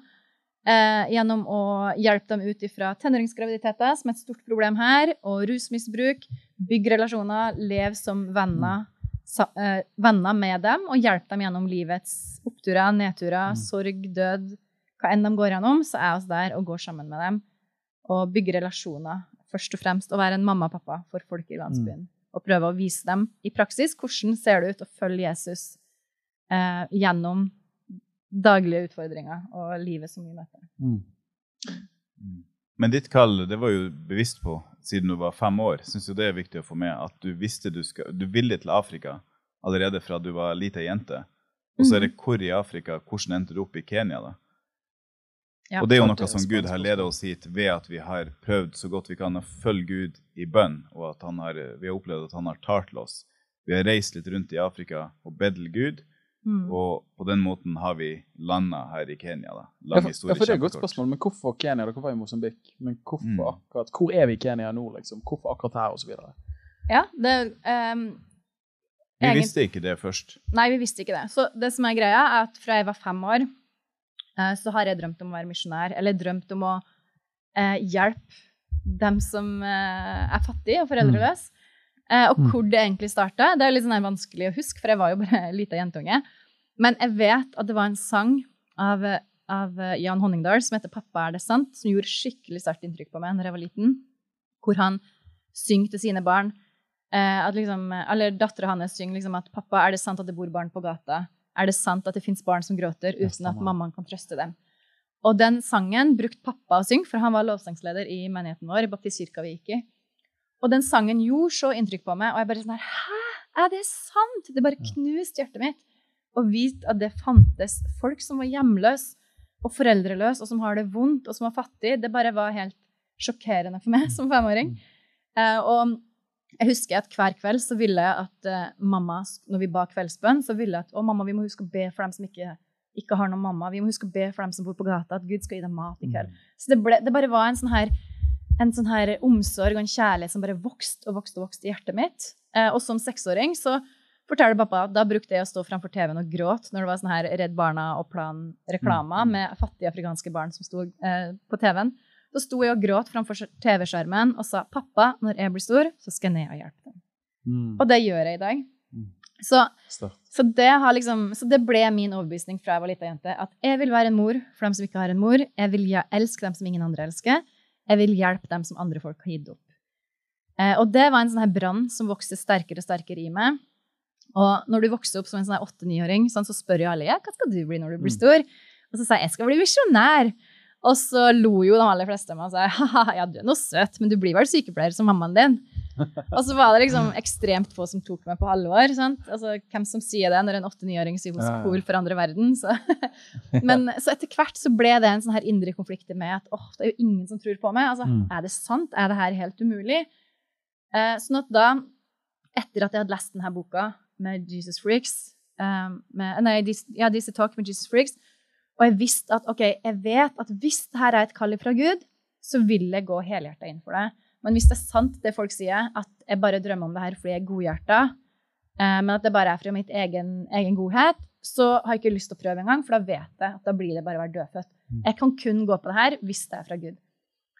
eh, gjennom å hjelpe dem ut fra tenåringsgraviditeter, som er et stort problem her, og rusmisbruk. Bygg relasjoner, lev som venner. sa, eh, venner med dem og hjelp dem gjennom livets oppturer, nedturer, mm. sorg, død. Hva enn de går gjennom, så er vi der og går sammen med dem. Og bygger relasjoner, først og fremst. Og være en mamma og pappa for folk i landsbyen. Mm. Og prøve å vise dem i praksis hvordan ser det ut å følge Jesus uh, gjennom daglige utfordringer og livet som vi møter. Mm. mm. Men ditt kall det var jo bevisst på siden du var fem år. Syns jo det er viktig å få med. At du visste du, skal, du ville til Afrika allerede fra du var lita jente. Og så er det mhm. hvor i Afrika. Hvordan endte du opp i Kenya, da? Ja, og det er jo noe som Gud har ledet oss hit ved at vi har prøvd så godt vi kan å følge Gud i bønn, og at har, vi har opplevd at han har talt til oss. Vi har reist litt rundt i Afrika og bedt til Gud, Mm. Og på den måten har vi landa her i Kenya. da. Lang ja, for, ja, for det er et godt spørsmål, men Hvorfor Kenya? Dere var i Mosambik. Men hvorfor mm. akkurat? Hvor er vi i Kenya nå? liksom? Hvorfor akkurat her, osv.? Ja, det um, Vi egen... visste ikke det først. Nei, vi visste ikke det. Så det som er greia, er at fra jeg var fem år, uh, så har jeg drømt om å være misjonær. Eller drømt om å uh, hjelpe dem som uh, er fattige og foreldreløse. Mm. Eh, og mm. hvor det egentlig starta, det er litt sånn vanskelig å huske, for jeg var jo bare lita jentunge. Men jeg vet at det var en sang av, av Jan Honningdal som heter 'Pappa, er det sant?', som gjorde skikkelig sterkt inntrykk på meg når jeg var liten. Hvor han synger til sine barn. Eh, at liksom, eller dattera hans synger liksom at 'Pappa, er det sant at det bor barn på gata?' Er det sant at det fins barn som gråter uten at mammaen kan trøste dem? Og den sangen brukte pappa å synge, for han var lovsangsleder i menigheten vår. i baptistkirka vi gikk i. Og den sangen gjorde så inntrykk på meg, og jeg bare sånn her Hæ? Er det sant? Det bare knuste hjertet mitt å vite at det fantes folk som var hjemløse og foreldreløse, og som har det vondt, og som var fattige. Det bare var helt sjokkerende for meg som femåring. Uh, og jeg husker at hver kveld så ville jeg at uh, mamma, når vi ba kveldsbønn, så ville jeg at å mamma, vi må huske å be for dem som ikke, ikke har noen mamma. Vi må huske å be for dem som bor på gata, at Gud skal gi dem mat i kveld. Mm. Så det, ble, det, bare var en sånn her en sånn her omsorg og en kjærlighet som bare vokste og vokste og vokste i hjertet mitt. Eh, og som seksåring så forteller pappa at da brukte jeg å stå framfor TV-en og gråte når det var sånn her Redd Barna og Plan-reklama mm. med fattige afrikanske barn som sto eh, på TV-en. Da sto jeg og gråt framfor TV-skjermen og sa 'Pappa, når jeg blir stor, så skal jeg ned og hjelpe dem'. Mm. Og det gjør jeg i dag. Mm. Så, så, det liksom, så, det ble min overbevisning fra jeg var lita jente. At jeg vil være en mor for dem som ikke har en mor. Jeg vil elske dem som ingen andre elsker. Jeg vil hjelpe dem som andre folk har gitt opp. Eh, og det var en sånn her brann som vokste sterkere og sterkere i meg. Og når du vokser opp som en sånn åtte-niåring, sånn, så spør jo alle ja, hva skal du bli når du blir mm. stor. Og så sa jeg jeg skal bli misjonær. Og så lo jo de aller fleste av meg og sa ha ja, du er noe søt, men du blir vel sykepleier som mammaen din. Og så var det liksom ekstremt få som tok meg på alvor. Sant? Altså, hvem som sier det når en åtte-niåring sier hos cool forandrer verden? Så. Men så etter hvert så ble det en sånn her indre konflikt med at åh, det er jo ingen som tror på meg. Altså, mm. Er det sant? Er det her helt umulig? Eh, sånn at da, etter at jeg hadde lest denne boka med Jesus Freaks um, med, Nei, ja, Disse Talk med Jesus Freaks, og jeg visste at ok, jeg vet at hvis dette er et kall fra Gud, så vil jeg gå helhjerta inn for det. Men hvis det er sant, det folk sier, at jeg bare drømmer om det her fordi jeg er godhjerta, eh, men at det bare er fra mitt egen, egen, godhet, så har jeg ikke lyst til å prøve engang, for da vet jeg at da blir det bare å være dødfødt. Mm. Jeg kan kun gå på det her hvis det er fra Gud.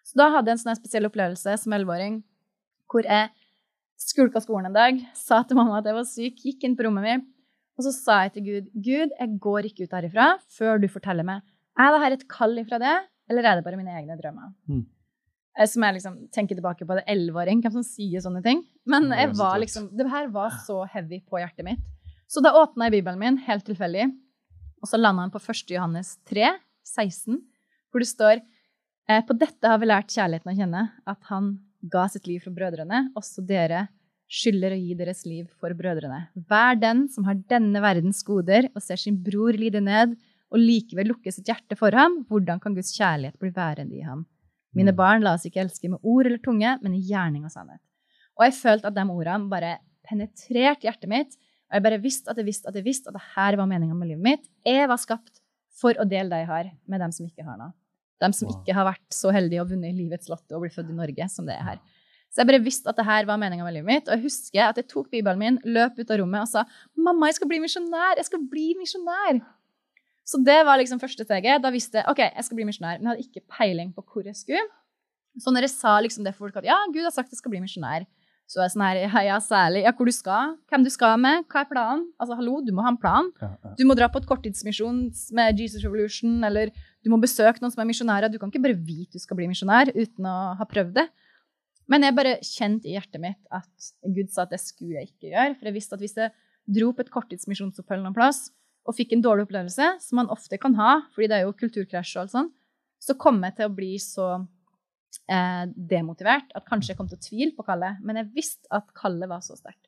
Så da hadde jeg en sånn spesiell opplevelse som elleveåring hvor jeg skulka skolen en dag, sa til mamma at jeg var syk, gikk inn på rommet mitt, og så sa jeg til Gud Gud, jeg går ikke ut herifra før du forteller meg er det her et kall ifra det, eller er det bare mine egne drømmer. Mm. Eh, som jeg liksom tenker tilbake på det elleveåring, hvem som sier sånne ting. Men jeg var liksom, det her var så heavy på hjertet mitt. Så da åpna jeg Bibelen min helt tilfeldig, og så landa den på 1. Johannes 3, 16, hvor det står eh, På dette har vi lært kjærligheten å kjenne, at han ga sitt liv for brødrene. Også dere skylder å gi deres liv for brødrene. Vær den som har denne verdens goder og ser sin bror lide ned, og likevel lukke sitt hjerte for ham, hvordan kan Guds kjærlighet bli værende i ham? Mine mm. barn, la oss ikke elske med ord eller tunge, men i gjerning og sannhet. Og jeg følte at de ordene bare penetrerte hjertet mitt. Og jeg bare visste at jeg visste at jeg visste at det her var meninga med livet mitt. Jeg var skapt for å dele det jeg har, med dem som ikke har noe. Dem som ikke har vært så heldige og vunnet livets lotto og blitt født i Norge som det er her. Så jeg bare visste at det her var meninga med livet mitt. Og jeg husker at jeg tok bibelen min, løp ut av rommet og sa 'Mamma, jeg skal bli misjonær! Jeg skal bli misjonær!' Så det var liksom første steget. Da visste jeg ok, jeg skal bli misjonær. Men jeg hadde ikke peiling på hvor jeg skulle. Så når jeg sa liksom det for folk at ja, Gud har sagt jeg skal bli misjonær, så er jeg sånn her ja, ja, særlig. Ja, hvor du skal, hvem du skal med, hva er planen? Altså, hallo, du må ha en plan. Ja, ja. Du må dra på et korttidsmisjon med Jesus Revolution, eller du må besøke noen som er misjonærer. Du kan ikke bare vite du skal bli misjonær uten å ha prøvd det. Men jeg bare kjente i hjertet mitt at Gud sa at det skulle jeg ikke gjøre. For jeg visste at hvis jeg dro på et korttidsmisjonsopphold noen plass og fikk en dårlig opplevelse, som man ofte kan ha, fordi det er jo kulturkrasj og alt sånt, så kom jeg til å bli så eh, demotivert at kanskje jeg kom til å tvile på kallet. Men jeg visste at kallet var så sterkt.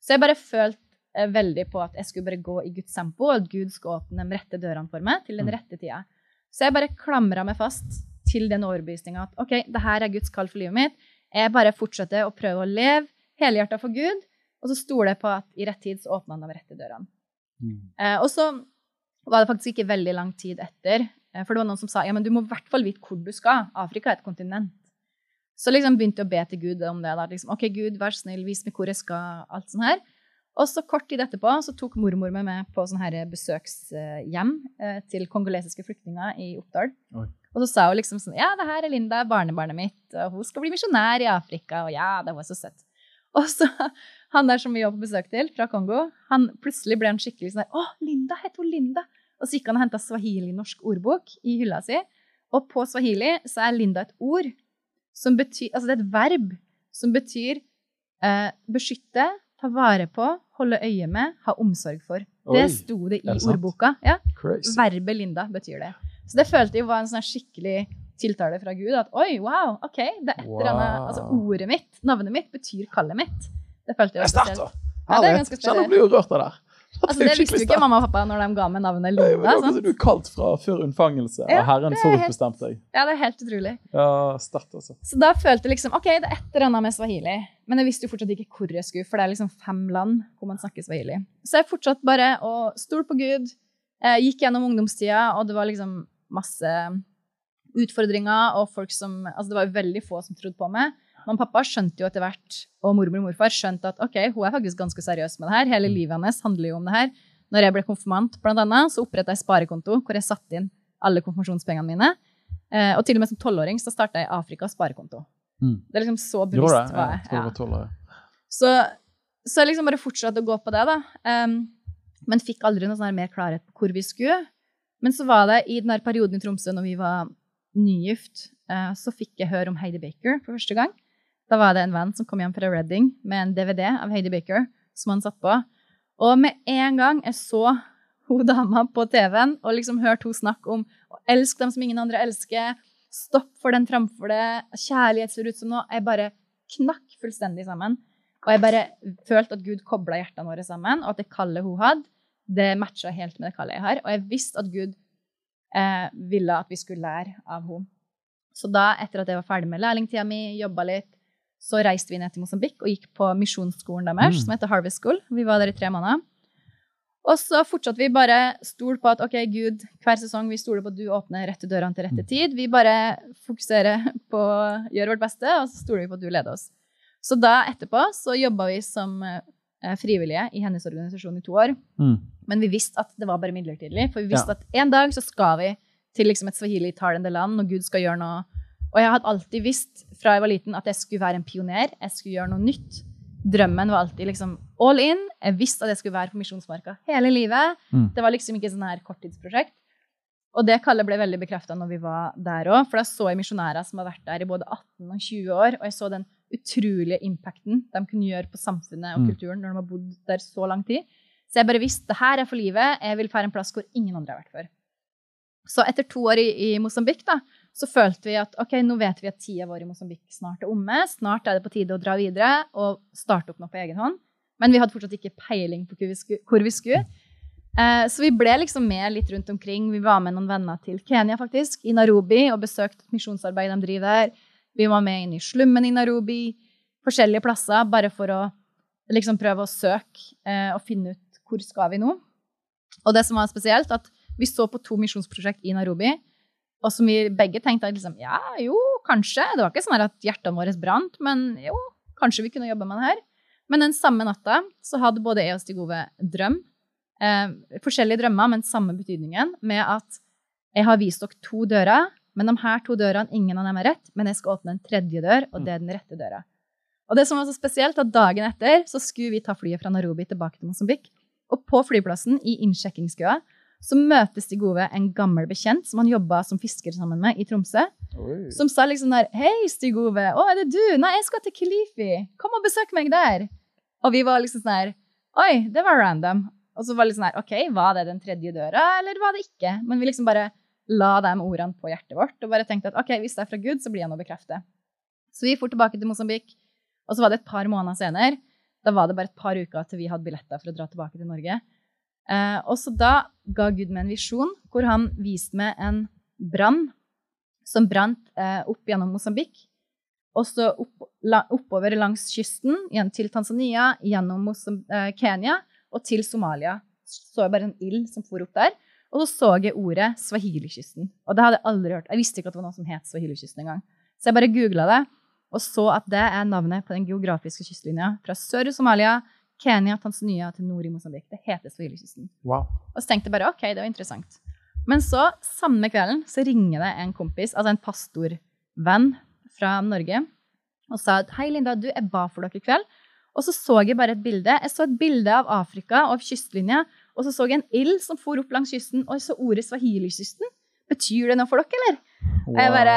Så jeg bare følte eh, veldig på at jeg skulle bare gå i Guds tempo, og at Gud skulle åpne de rette dørene for meg til den mm. rette tida. Så jeg bare klamra meg fast til den overbevisninga at OK, det her er Guds kall for livet mitt. Jeg bare fortsetter å prøve å leve helhjerta for Gud, og så stoler jeg på at i rett tid så åpner han de rette dørene. Mm. Eh, og så var det faktisk ikke veldig lang tid etter, eh, for det var noen som sa ja, men du må i hvert fall vite hvor du skal. Afrika er et kontinent. Så liksom begynte jeg å be til Gud om det. da, liksom, OK, Gud, vær snill, vis meg hvor jeg skal. alt sånt her. Og så kort tid etterpå så tok mormor meg med på sånn her besøkshjem eh, til kongolesiske flyktninger i Oppdal. Oi. Og så sa hun liksom sånn Ja, det her er Linda, barnebarnet mitt, og hun skal bli misjonær i Afrika, og ja, det var så søtt. Og så han der som vi var på besøk til, fra Kongo, han plutselig ble han skikkelig sånn Å, Linda, heter hun Linda? Og så gikk han og henta swahili-norsk ordbok i hylla si. Og på swahili så er Linda et ord som betyr Altså det er et verb som betyr eh, beskytte, ta vare på, holde øye med, ha omsorg for. Oi, det sto det i ordboka. Ja. Verbet Linda betyr det. Så det følte jeg var en sånn skikkelig tiltale fra Gud. At oi, wow, ok, det er et eller annet, altså Ordet mitt, navnet mitt, betyr kallet mitt. Det følte jeg var spesielt. Ja, det er ganske spesielt. Jeg blir jo rørt av det. Altså, det visste jo ikke mamma og pappa når de ga meg navnet. Det er du er kalt fra før unnfangelse, ja, og Herren forutbestemt deg. Ja, det er helt utrolig. Ja, sterkt altså. Så da følte jeg liksom OK, det er et eller annet med swahili. Men jeg visste jo fortsatt ikke hvor jeg skulle, for det er liksom fem land hvor man snakker swahili. Så jeg fortsatte bare å stole på Gud, Jeg gikk gjennom ungdomstida, og det var liksom masse utfordringer, og folk som Altså, det var veldig få som trodde på meg. Men pappa skjønte jo etter hvert, og mormor og morfar skjønte at ok, hun er faktisk ganske seriøs med det her. Hele mm. livet hennes handler jo om det her. Når jeg ble konfirmant, blant annet, så oppretta jeg sparekonto hvor jeg satte inn alle konfirmasjonspengene mine. Eh, og til og med som tolvåring så starta jeg Afrika sparekonto. Mm. Det er liksom så bevisst hva jeg ja. ja. Så, så jeg liksom bare fortsatte å gå på det, da. Um, men fikk aldri noe sånn mer klarhet på hvor vi skulle. Men så var det i den perioden i Tromsø når vi var nygift, uh, så fikk jeg høre om Heidi Baker for første gang. Da var det en venn som kom hjem fra Reading med en DVD av Heidi Baker som han satt på. Og med en gang jeg så hun dama på TV-en og liksom hørte hun snakke om å elske dem som ingen andre elsker, stopp for den framfor det, kjærlighet ser ut som noe Jeg bare knakk fullstendig sammen. Og jeg bare følte at Gud kobla hjertene våre sammen, og at det kallet hun hadde, det matcha helt med det kallet jeg har. Og jeg visste at Gud eh, ville at vi skulle lære av henne. Så da, etter at jeg var ferdig med lærlingtida mi, jobba litt, så reiste vi ned til Mosambik og gikk på misjonsskolen deres, mm. som heter Harvest School. Vi var der i tre måneder. Og så fortsatte vi bare stol på at OK, Gud, hver sesong vi stoler på at du åpner rette dørene til rette mm. tid. Vi bare fokuserer på å gjøre vårt beste, og så stoler vi på at du leder oss. Så da etterpå så jobba vi som eh, frivillige i hennes organisasjon i to år. Mm. Men vi visste at det var bare midlertidig, for vi visste ja. at en dag så skal vi til liksom et swahili-talende land, og Gud skal gjøre noe og jeg hadde alltid visst fra jeg var liten at jeg skulle være en pioner. Jeg skulle gjøre noe nytt. Drømmen var alltid liksom all in. Jeg visste at jeg skulle være på Misjonsmarka hele livet. Mm. Det var liksom ikke sånn her korttidsprosjekt. Og det kallet ble veldig bekrefta når vi var der òg. For da så jeg misjonærer som har vært der i både 18 og 20 år, og jeg så den utrolige impacten de kunne gjøre på samfunnet og mm. kulturen når de har bodd der så lang tid. Så jeg bare visste det her er for livet. Jeg vil fære en plass hvor ingen andre har vært før. Så etter to år i, i Mosambik da, så følte vi at ok, nå vet vi at tida vår i Mosambik snart er omme. Snart er det på tide å dra videre og starte opp noe på egen hånd. Men vi hadde fortsatt ikke peiling på hvor vi skulle. Hvor vi skulle. Eh, så vi ble liksom med litt rundt omkring. Vi var med noen venner til Kenya, faktisk, i Narobi, og besøkte misjonsarbeidet de driver der. Vi var med inn i slummen i Narobi, forskjellige plasser, bare for å liksom prøve å søke eh, og finne ut hvor skal vi nå. Og det som var spesielt, at vi så på to misjonsprosjekt i Nairobi, og som vi begge tenkte at liksom, ja, jo, kanskje. Det var ikke sånn at hjertene våre brant, men jo, kanskje vi kunne jobbe med det her. Men den samme natta så hadde både jeg og Stig Ove drøm. Eh, forskjellige drømmer, men samme betydningen, med at jeg har vist dere to dører, men de her to dørene, ingen av dem er rett, men jeg skal åpne en tredje dør, og det er den rette døra. Og det som var så spesielt, at dagen etter så skulle vi ta flyet fra Nairobi tilbake til Mosambik. Og på flyplassen, i innsjekkingskøa, så møtes Stig Ove en gammel bekjent som han jobba som fisker sammen med i Tromsø. Oi. Som sa liksom der Hei, Stig Ove. Å, er det du? Nei, jeg skal til Kilifi. Kom og besøk meg der. Og vi var liksom sånn her Oi, det var random. Og så var det liksom her OK, var det den tredje døra, eller var det ikke? Men vi liksom bare la de ordene på hjertet vårt og bare tenkte at OK, hvis det er fra Gud, så blir han å bekrefte. Så vi for tilbake til Mosambik, og så var det et par måneder senere. Da var det bare et par uker til vi hadde billetter for å dra tilbake til Norge. Eh, og så da ga Gud meg en visjon hvor han viste meg en brann som brant eh, opp gjennom Mosambik. Og så opp, la, oppover langs kysten, igjen til Tanzania, gjennom Mosam eh, Kenya og til Somalia. Så jeg bare en ild som for opp der. Og så så jeg ordet Swahili-kysten. Og det hadde jeg aldri hørt. Jeg visste ikke at det var noe som het Swahili-kysten engang. Så jeg bare googla det, og så at det er navnet på den geografiske kystlinja fra sør i Somalia Kenya, Tanzania til nord i Mosambik. Det heter Swahili-kysten. Wow. Og så tenkte jeg bare OK, det var interessant. Men så, samme kvelden, så ringer det en kompis, altså en pastorvenn fra Norge, og sa at hei, Linda, du, jeg ba for dere i kveld. Og så så jeg bare et bilde. Jeg så et bilde av Afrika og av kystlinja. Og så så jeg en ild som for opp langs kysten, og så ordet Swahili-kysten. Betyr det noe for dere, eller? Wow. Jeg bare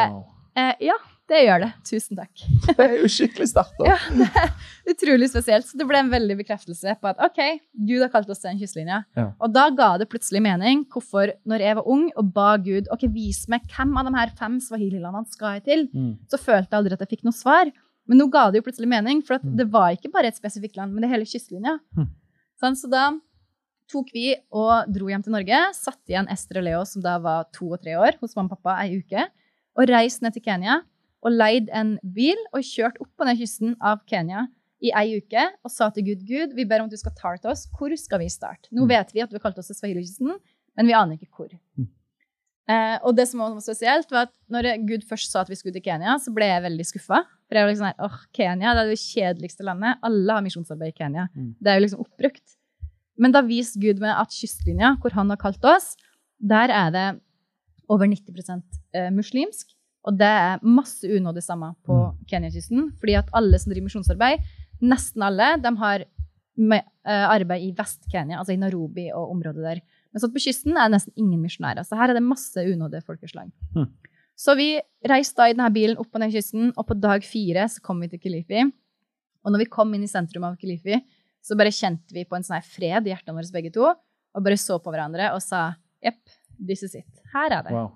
eh, Ja, det gjør det. Tusen takk. Det er jo skikkelig sterkt. ja, det er utrolig spesielt. Så det ble en veldig bekreftelse på at OK, Gud har kalt oss til en kystlinje. Ja. Og da ga det plutselig mening hvorfor, når jeg var ung og ba Gud ok, vis meg hvem av de her fem swahili-landene skal jeg til, mm. så følte jeg aldri at jeg fikk noe svar. Men nå ga det jo plutselig mening, for mm. det var ikke bare et spesifikt land, men det hele kystlinja. Mm. Sånn, så da tok vi og dro hjem til Norge, satte igjen Ester og Leo, som da var to og tre år, hos mamma og pappa ei uke, og reiste ned til Kenya og leid en bil og kjørt opp på den kysten av Kenya i ei uke og sa til Gud Gud, vi ber om at du skal ta til oss. Hvor skal vi starte? Nå mm. vet vi at du har kalt oss til Swahili-kysten, Men vi aner ikke hvor. Mm. Eh, og det som var spesielt, var at når Gud først sa at vi skulle til Kenya, så ble jeg veldig skuffa. For jeg var liksom her, åh, Kenya det er det kjedeligste landet. Alle har misjonsarbeid i Kenya. Mm. Det er jo liksom oppbrukt. Men da viste Gud meg at kystlinja, hvor han har kalt oss, der er det over 90 eh, muslimsk. Og det er masse unådde samme på mm. Kenyakysten. Fordi at alle som driver misjonsarbeid, nesten alle, de har eh, arbeid i Vest-Kenya, altså i Narobi og området der. Men sånn på kysten er det nesten ingen misjonærer. Så her er det masse unådde folkeslag. Mm. Så vi reiste da i denne bilen opp på den kysten, og på dag fire så kom vi til Kilifi. Og når vi kom inn i sentrum av Kilifi, så bare kjente vi på en sånn fred i hjertene våre begge to, og bare så på hverandre og sa jepp, this is it. Her er det. Wow.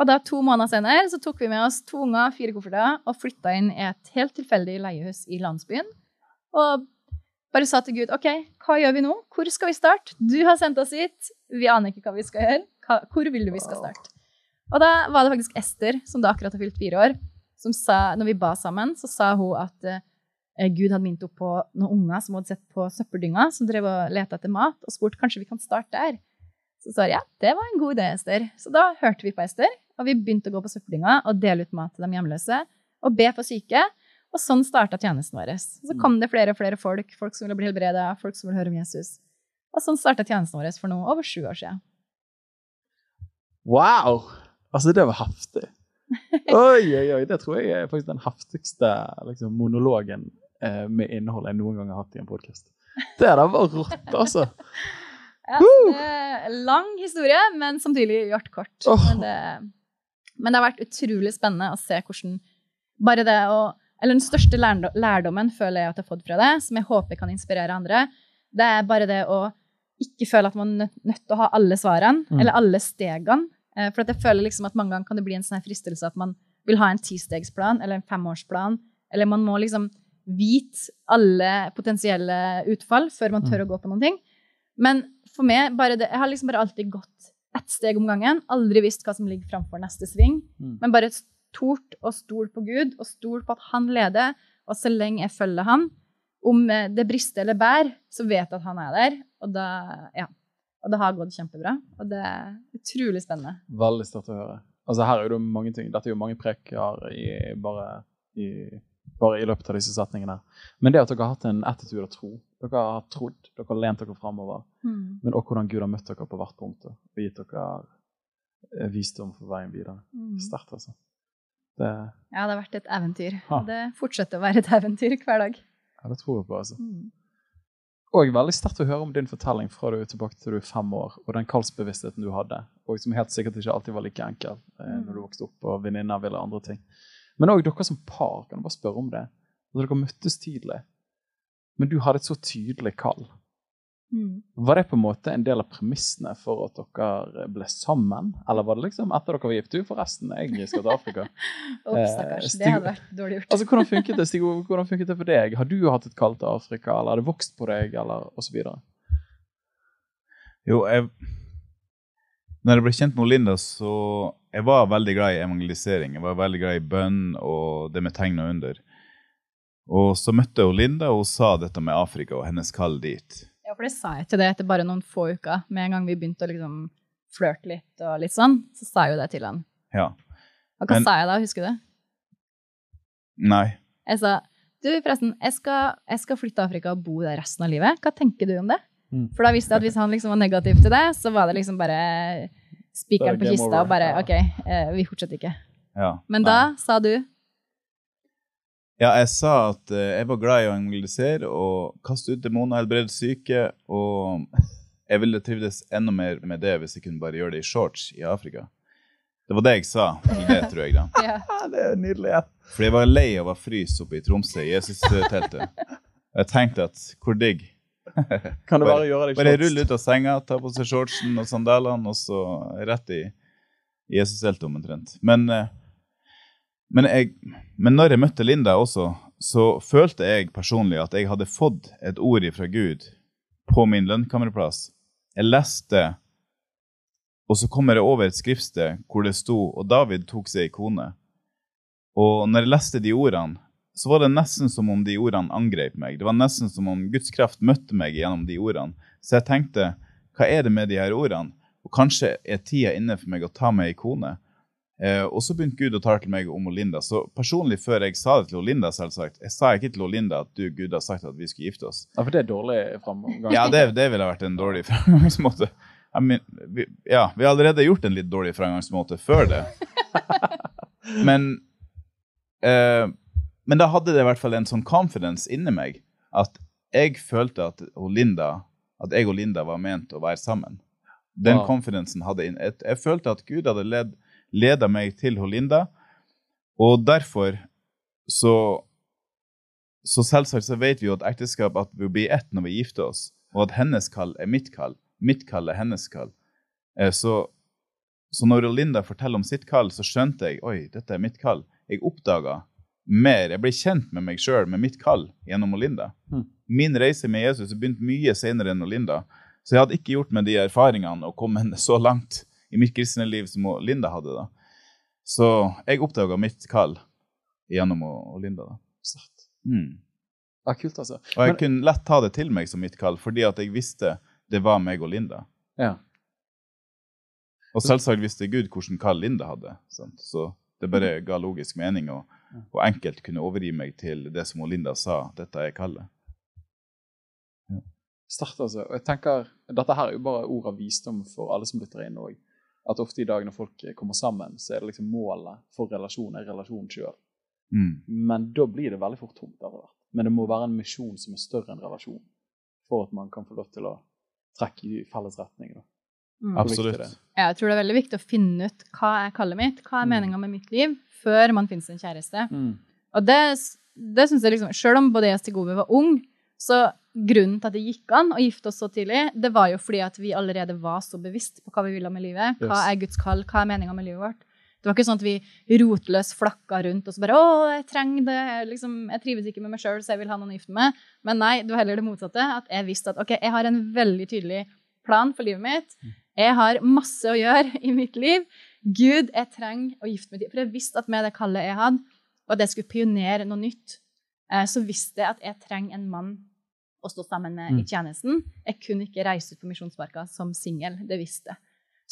Og da to måneder senere så tok vi med oss to unger, fire kofferter, og flytta inn i et helt tilfeldig leiehus i landsbyen. Og bare sa til Gud OK, hva gjør vi nå? Hvor skal vi starte? Du har sendt oss hit. Vi aner ikke hva vi skal gjøre. Hvor vil du vi skal starte? Og da var det faktisk Ester, som da akkurat har fylt fire år, som sa, når vi ba sammen, så sa hun at eh, Gud hadde minnet opp på noen unger som hadde sett på søppeldynga, som drev og lette etter mat, og spurt kanskje vi kan starte der. Så sa jeg ja, det var en god idé, Ester. Så da hørte vi på Ester, og vi begynte å gå på søppeldynga og dele ut mat til de hjemløse, og be for syke. Og sånn starta tjenesten vår. Så kom det flere og flere folk, folk som ville bli helbreda, folk som ville høre om Jesus. Og sånn starta tjenesten vår for noe over sju år siden. Wow! Altså, det var heftig. Oi, oi, oi. Det tror jeg er faktisk den heftigste liksom, monologen eh, med innhold jeg noen gang har hatt i en podkast. Det der var rått, altså. Ja, lang historie, men samtidig hjertekort. Oh. Men, det, men det har vært utrolig spennende å se hvordan bare det å eller den største lærdommen føler jeg at jeg har fått fra det, som jeg håper kan inspirere andre, det er bare det å ikke føle at man er nødt til å ha alle svarene, mm. eller alle stegene. Eh, for jeg føler liksom at mange ganger kan det bli en sånn fristelse at man vil ha en tistegsplan eller en femårsplan, eller man må liksom vite alle potensielle utfall før man tør mm. å gå på noen ting. Men for meg, bare det, jeg har liksom bare alltid gått ett steg om gangen. Aldri visst hva som ligger framfor neste sving. Mm. Men bare tort å stole på Gud og stole på at han leder. Og så lenge jeg følger han, om eh, det brister eller bærer, så vet jeg at han er der. Og, da, ja. og det har gått kjempebra. Og det er utrolig spennende. Veldig sterkt å høre. Altså Her er jo mange ting. Dette er jo mange preker i, bare, i, bare i løpet av disse setningene. Men det at dere har hatt en attitude av tro Dere har trodd, dere har lent dere framover. Mm. Men også hvordan Gud har møtt dere på hvert punkt og gitt dere eh, visdom for veien videre. Mm. Sterkt, altså. Det, ja, det har vært et eventyr. Og det fortsetter å være et eventyr hver dag. Ja, det tror jeg på, altså. Mm. Og veldig sterkt å høre om din fortelling fra du er tilbake til du er fem år, og den kallsbevisstheten du hadde, og som helt sikkert ikke alltid var like enkel eh, mm. når du vokste opp og venninner ville andre ting. Men òg dere som par, kan du bare spørre om det. Når dere møttes tidlig, men du hadde et så tydelig kall. Mm. Var det på en måte en del av premissene for at dere ble sammen? Eller var det liksom etter dere var gift? Du, forresten, jeg skal til Afrika. Opp, stakkars. Eh, det hadde vært dårlig gjort. altså, hvordan funket det Stig, hvordan funket det for deg? Har du hatt et kall til Afrika, eller har det vokst på deg, eller osv.? Jo, jeg Når jeg ble kjent med Linda, så Jeg var veldig glad i evangelisering. Jeg var veldig glad i bønn og det med tegn og under. Og så møtte hun Linda, og hun sa dette med Afrika og hennes kall dit. Ja, for det sa jeg til det etter bare noen få uker. Med en gang vi begynte å liksom flørte litt og litt sånn, så sa jeg jo det til han. Ja. Og hva Men, sa jeg da, husker du? Nei. Jeg sa du, forresten, jeg skal, jeg skal flytte til Afrika og bo der resten av livet. Hva tenker du om det? Mm. For da visste jeg at hvis han liksom var negativ til det, så var det liksom bare spikeren på kista og bare OK, eh, vi fortsetter ikke. Ja, Men nei. da sa du ja, jeg sa at uh, jeg var glad i å evangelisere og kaste ut demoner, helbrede syke. Og jeg ville trivdes enda mer med det hvis jeg kunne bare gjøre det i shorts i Afrika. Det var det jeg sa. Det tror jeg, da. ja. Det er nydelig. Ja. For jeg var lei av å fryse oppe i Tromsø, i Jesus-teltet. Og Jeg tenkte at hvor digg. Kan du bare, bare gjøre deg shorts? Bare rulle ut av senga, ta på seg shortsen og sandalene, og så rett i Jesus-teltet omtrent. Men uh, men, jeg, men når jeg møtte Linda også, så følte jeg personlig at jeg hadde fått et ord fra Gud på min lønnkammerplass. Jeg leste, og så kommer jeg over et skriftsted hvor det sto og David tok seg ei kone. Og når jeg leste de ordene, så var det nesten som om de ordene angrep meg. Det var nesten som om Guds kraft møtte meg gjennom de ordene. Så jeg tenkte, hva er det med de her ordene? og kanskje er tida inne for meg å ta meg ei kone. Eh, og så begynte Gud å tale til meg om Linda. Så personlig, før jeg sa det til Linda, selvsagt, jeg sa ikke til Linda at du, Gud har sagt at vi skulle gifte oss. Ja, For det er dårlig framgang? Ja, det, det ville vært en dårlig framgangsmåte. Vi, ja, vi har allerede gjort en litt dårlig framgangsmåte før det. Men, eh, men da hadde det i hvert fall en sånn confidence inni meg at jeg følte at, Linda, at jeg og Linda var ment å være sammen. Den ja. confidencen hadde inn, jeg, jeg følte at Gud hadde ledd leda meg til Holinda. Og derfor så Så selvsagt så vet vi jo at ekteskap at vi blir ett når vi gifter oss, og at hennes kall er mitt kall. Mitt kall er hennes kall. Eh, så, så når Linda forteller om sitt kall, så skjønte jeg oi, dette er mitt kall. Jeg oppdaga mer. Jeg ble kjent med meg sjøl, med mitt kall, gjennom Linda. Mm. Min reise med Jesus begynte mye senere enn Linda. Så jeg hadde ikke gjort med de erfaringene og kommet så langt i mitt kristne liv som Linda hadde. da. Så jeg oppdaga mitt kall gjennom å, Linda. da. Mm. Ja, kult, altså. Og jeg Men, kunne lett ta det til meg som mitt kall, fordi at jeg visste det var meg og Linda. Ja. Og selvsagt visste Gud hvilken kall Linda hadde. Sant? Så det bare ga logisk mening og, og enkelt kunne overgi meg til det som Linda sa, dette er kallet. Ja. Start, altså. Og jeg tenker, Dette her er jo bare ord av visdom for alle som lytter inn òg at ofte i dag når folk kommer sammen, så er det liksom målet for relasjonen er relasjonen sjøl. Mm. Men da blir det veldig fort tomt. Der, Men det må være en misjon som er større enn relasjon, for at man kan få lov til å trekke i felles retning. Mm. Absolutt. Ja, jeg tror det er veldig viktig å finne ut hva er kallet mitt, hva er mm. meninga med mitt liv, før man finner seg en kjæreste. Mm. Og det, det synes jeg liksom, Selv om både jeg og Stigove var ung, så grunnen til at det gikk an å gifte oss så tidlig, det var jo fordi at vi allerede var så bevisst på hva vi ville med livet. Hva er Guds kall? Hva er meninga med livet vårt? Det var ikke sånn at vi rotløst flakka rundt og så bare 'Å, jeg trenger det. Liksom, jeg trives ikke med meg sjøl, så jeg vil ha noen å gifte med.' Men nei, det var heller det motsatte. At jeg visste at ok, jeg har en veldig tydelig plan for livet mitt. Jeg har masse å gjøre i mitt liv. Gud, jeg trenger å gifte meg. For jeg visste at med det kallet jeg hadde, og at jeg skulle pionere noe nytt, eh, så visste jeg at jeg trenger en mann å stå sammen med mm. i tjenesten. Jeg kunne ikke reise ut på Misjonsmarka som singel. Det visste jeg.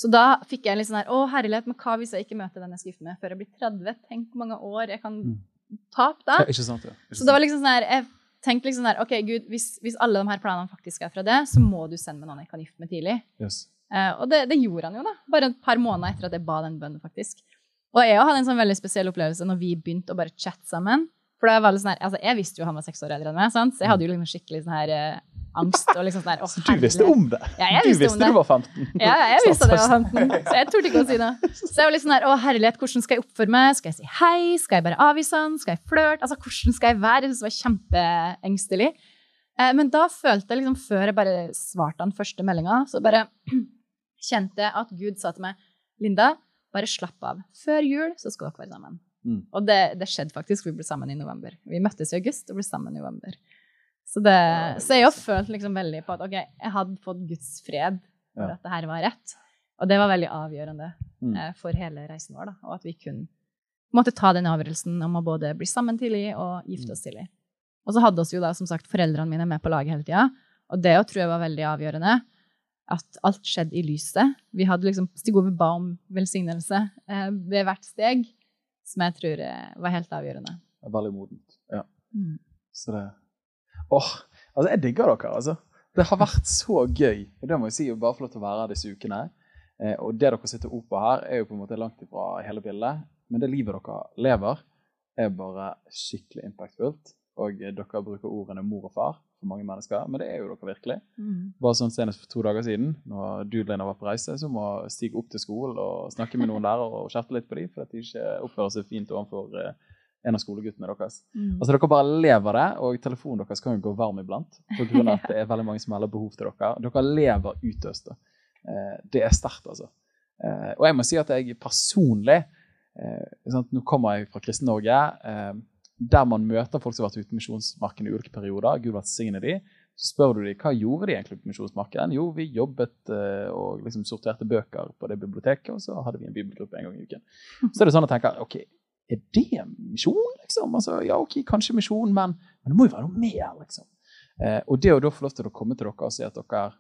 Så da fikk jeg litt sånn her Å, herlighet, men hva hvis jeg ikke møter den jeg skal gifte med før jeg blir 30? Tenk hvor mange år jeg kan mm. tape da. Ikke sant, ja. Så det var liksom sånn her Jeg tenkte liksom der, OK, Gud, hvis, hvis, alle de her planene faktisk er fra det, så må du sende meg noen jeg kan gifte med tidlig. Yes. Uh, og det, det, gjorde han jo, da. Bare et par måneder etter at jeg ba den bønnen, faktisk. Og jeg hadde en sånn veldig spesiell opplevelse når vi begynte å bare chatte sammen. For det var sånn her, altså Jeg visste jo han var seks år eldre enn meg, sant? så jeg hadde jo liksom skikkelig sånn her eh, angst. og liksom sånn her, Så du visste om det? Ja, jeg visste du visste du var 15? Ja, jeg visste at jeg var 15. Så jeg torde ikke å si noe. Så jeg var litt sånn her, å herlighet, hvordan skal jeg oppføre meg? Skal jeg si hei? Skal jeg bare avvise han? Skal jeg flørte? Altså, hvordan skal jeg være? Jeg Det var kjempeengstelig. Eh, men da følte jeg liksom, før jeg bare svarte han første meldinga, så bare kjente jeg at Gud sa til meg, Linda, bare slapp av. Før jul så skal dere være sammen. Mm. Og det, det, skjedde faktisk. Vi ble sammen i november. Vi møttes i august og ble sammen i november. Så, det, så jeg har følt liksom veldig på at ok, jeg hadde fått Guds fred for ja. at det her var rett. Og det var veldig avgjørende mm. eh, for hele reisen vår. Da, og at vi kunne måtte ta den avgjørelsen om å både bli sammen tidlig og gifte oss mm. tidlig. Og så hadde oss jo da som sagt foreldrene mine med på laget hele tida. Og det tror jeg var veldig avgjørende. At alt skjedde i lyset. Vi hadde liksom Stig Ove ba om velsignelse eh, ved hvert steg som jeg tror eh, var helt avgjørende. Veldig modent. Ja. Mm. Så det Åh, altså, jeg digger dere, altså. Det har vært så gøy. Og det må jeg si, å bare få lov til å være her disse ukene. Eh, og det dere sitter oppe her, er jo på en måte langt ifra hele bildet. Men det livet dere lever, er bare skikkelig impactfullt. Og dere bruker ordene mor og far for mange mennesker, men det er jo dere virkelig. Mm. Bare sånn Senest for to dager siden, når du var på reise, så må stige opp til skolen og snakke med noen lærere og kjerte litt på dem for at de ikke oppfører seg fint overfor uh, en av skoleguttene deres. Mm. Altså Dere bare lever det, og telefonen deres kan jo gå varm iblant pga. at det er veldig mange som melder behov til dere. Dere lever utøst. Uh, det er sterkt, altså. Uh, og jeg må si at jeg personlig uh, Nå kommer jeg fra Kristen-Norge der man møter folk som har vært ute i misjonsmarken i ulike perioder, Gud velsigne de, så spør du dem hva gjorde de egentlig på misjonsmarken. Jo, vi jobbet uh, og liksom sorterte bøker på det biblioteket, og så hadde vi en bibelgruppe en gang i uken. Så er det sånn å tenke ok, er det misjon, liksom? Altså, ja, ok, kanskje misjon, men, men, det må jo være noe mer, liksom. Uh, og det å da få lov til å komme til dere og si at dere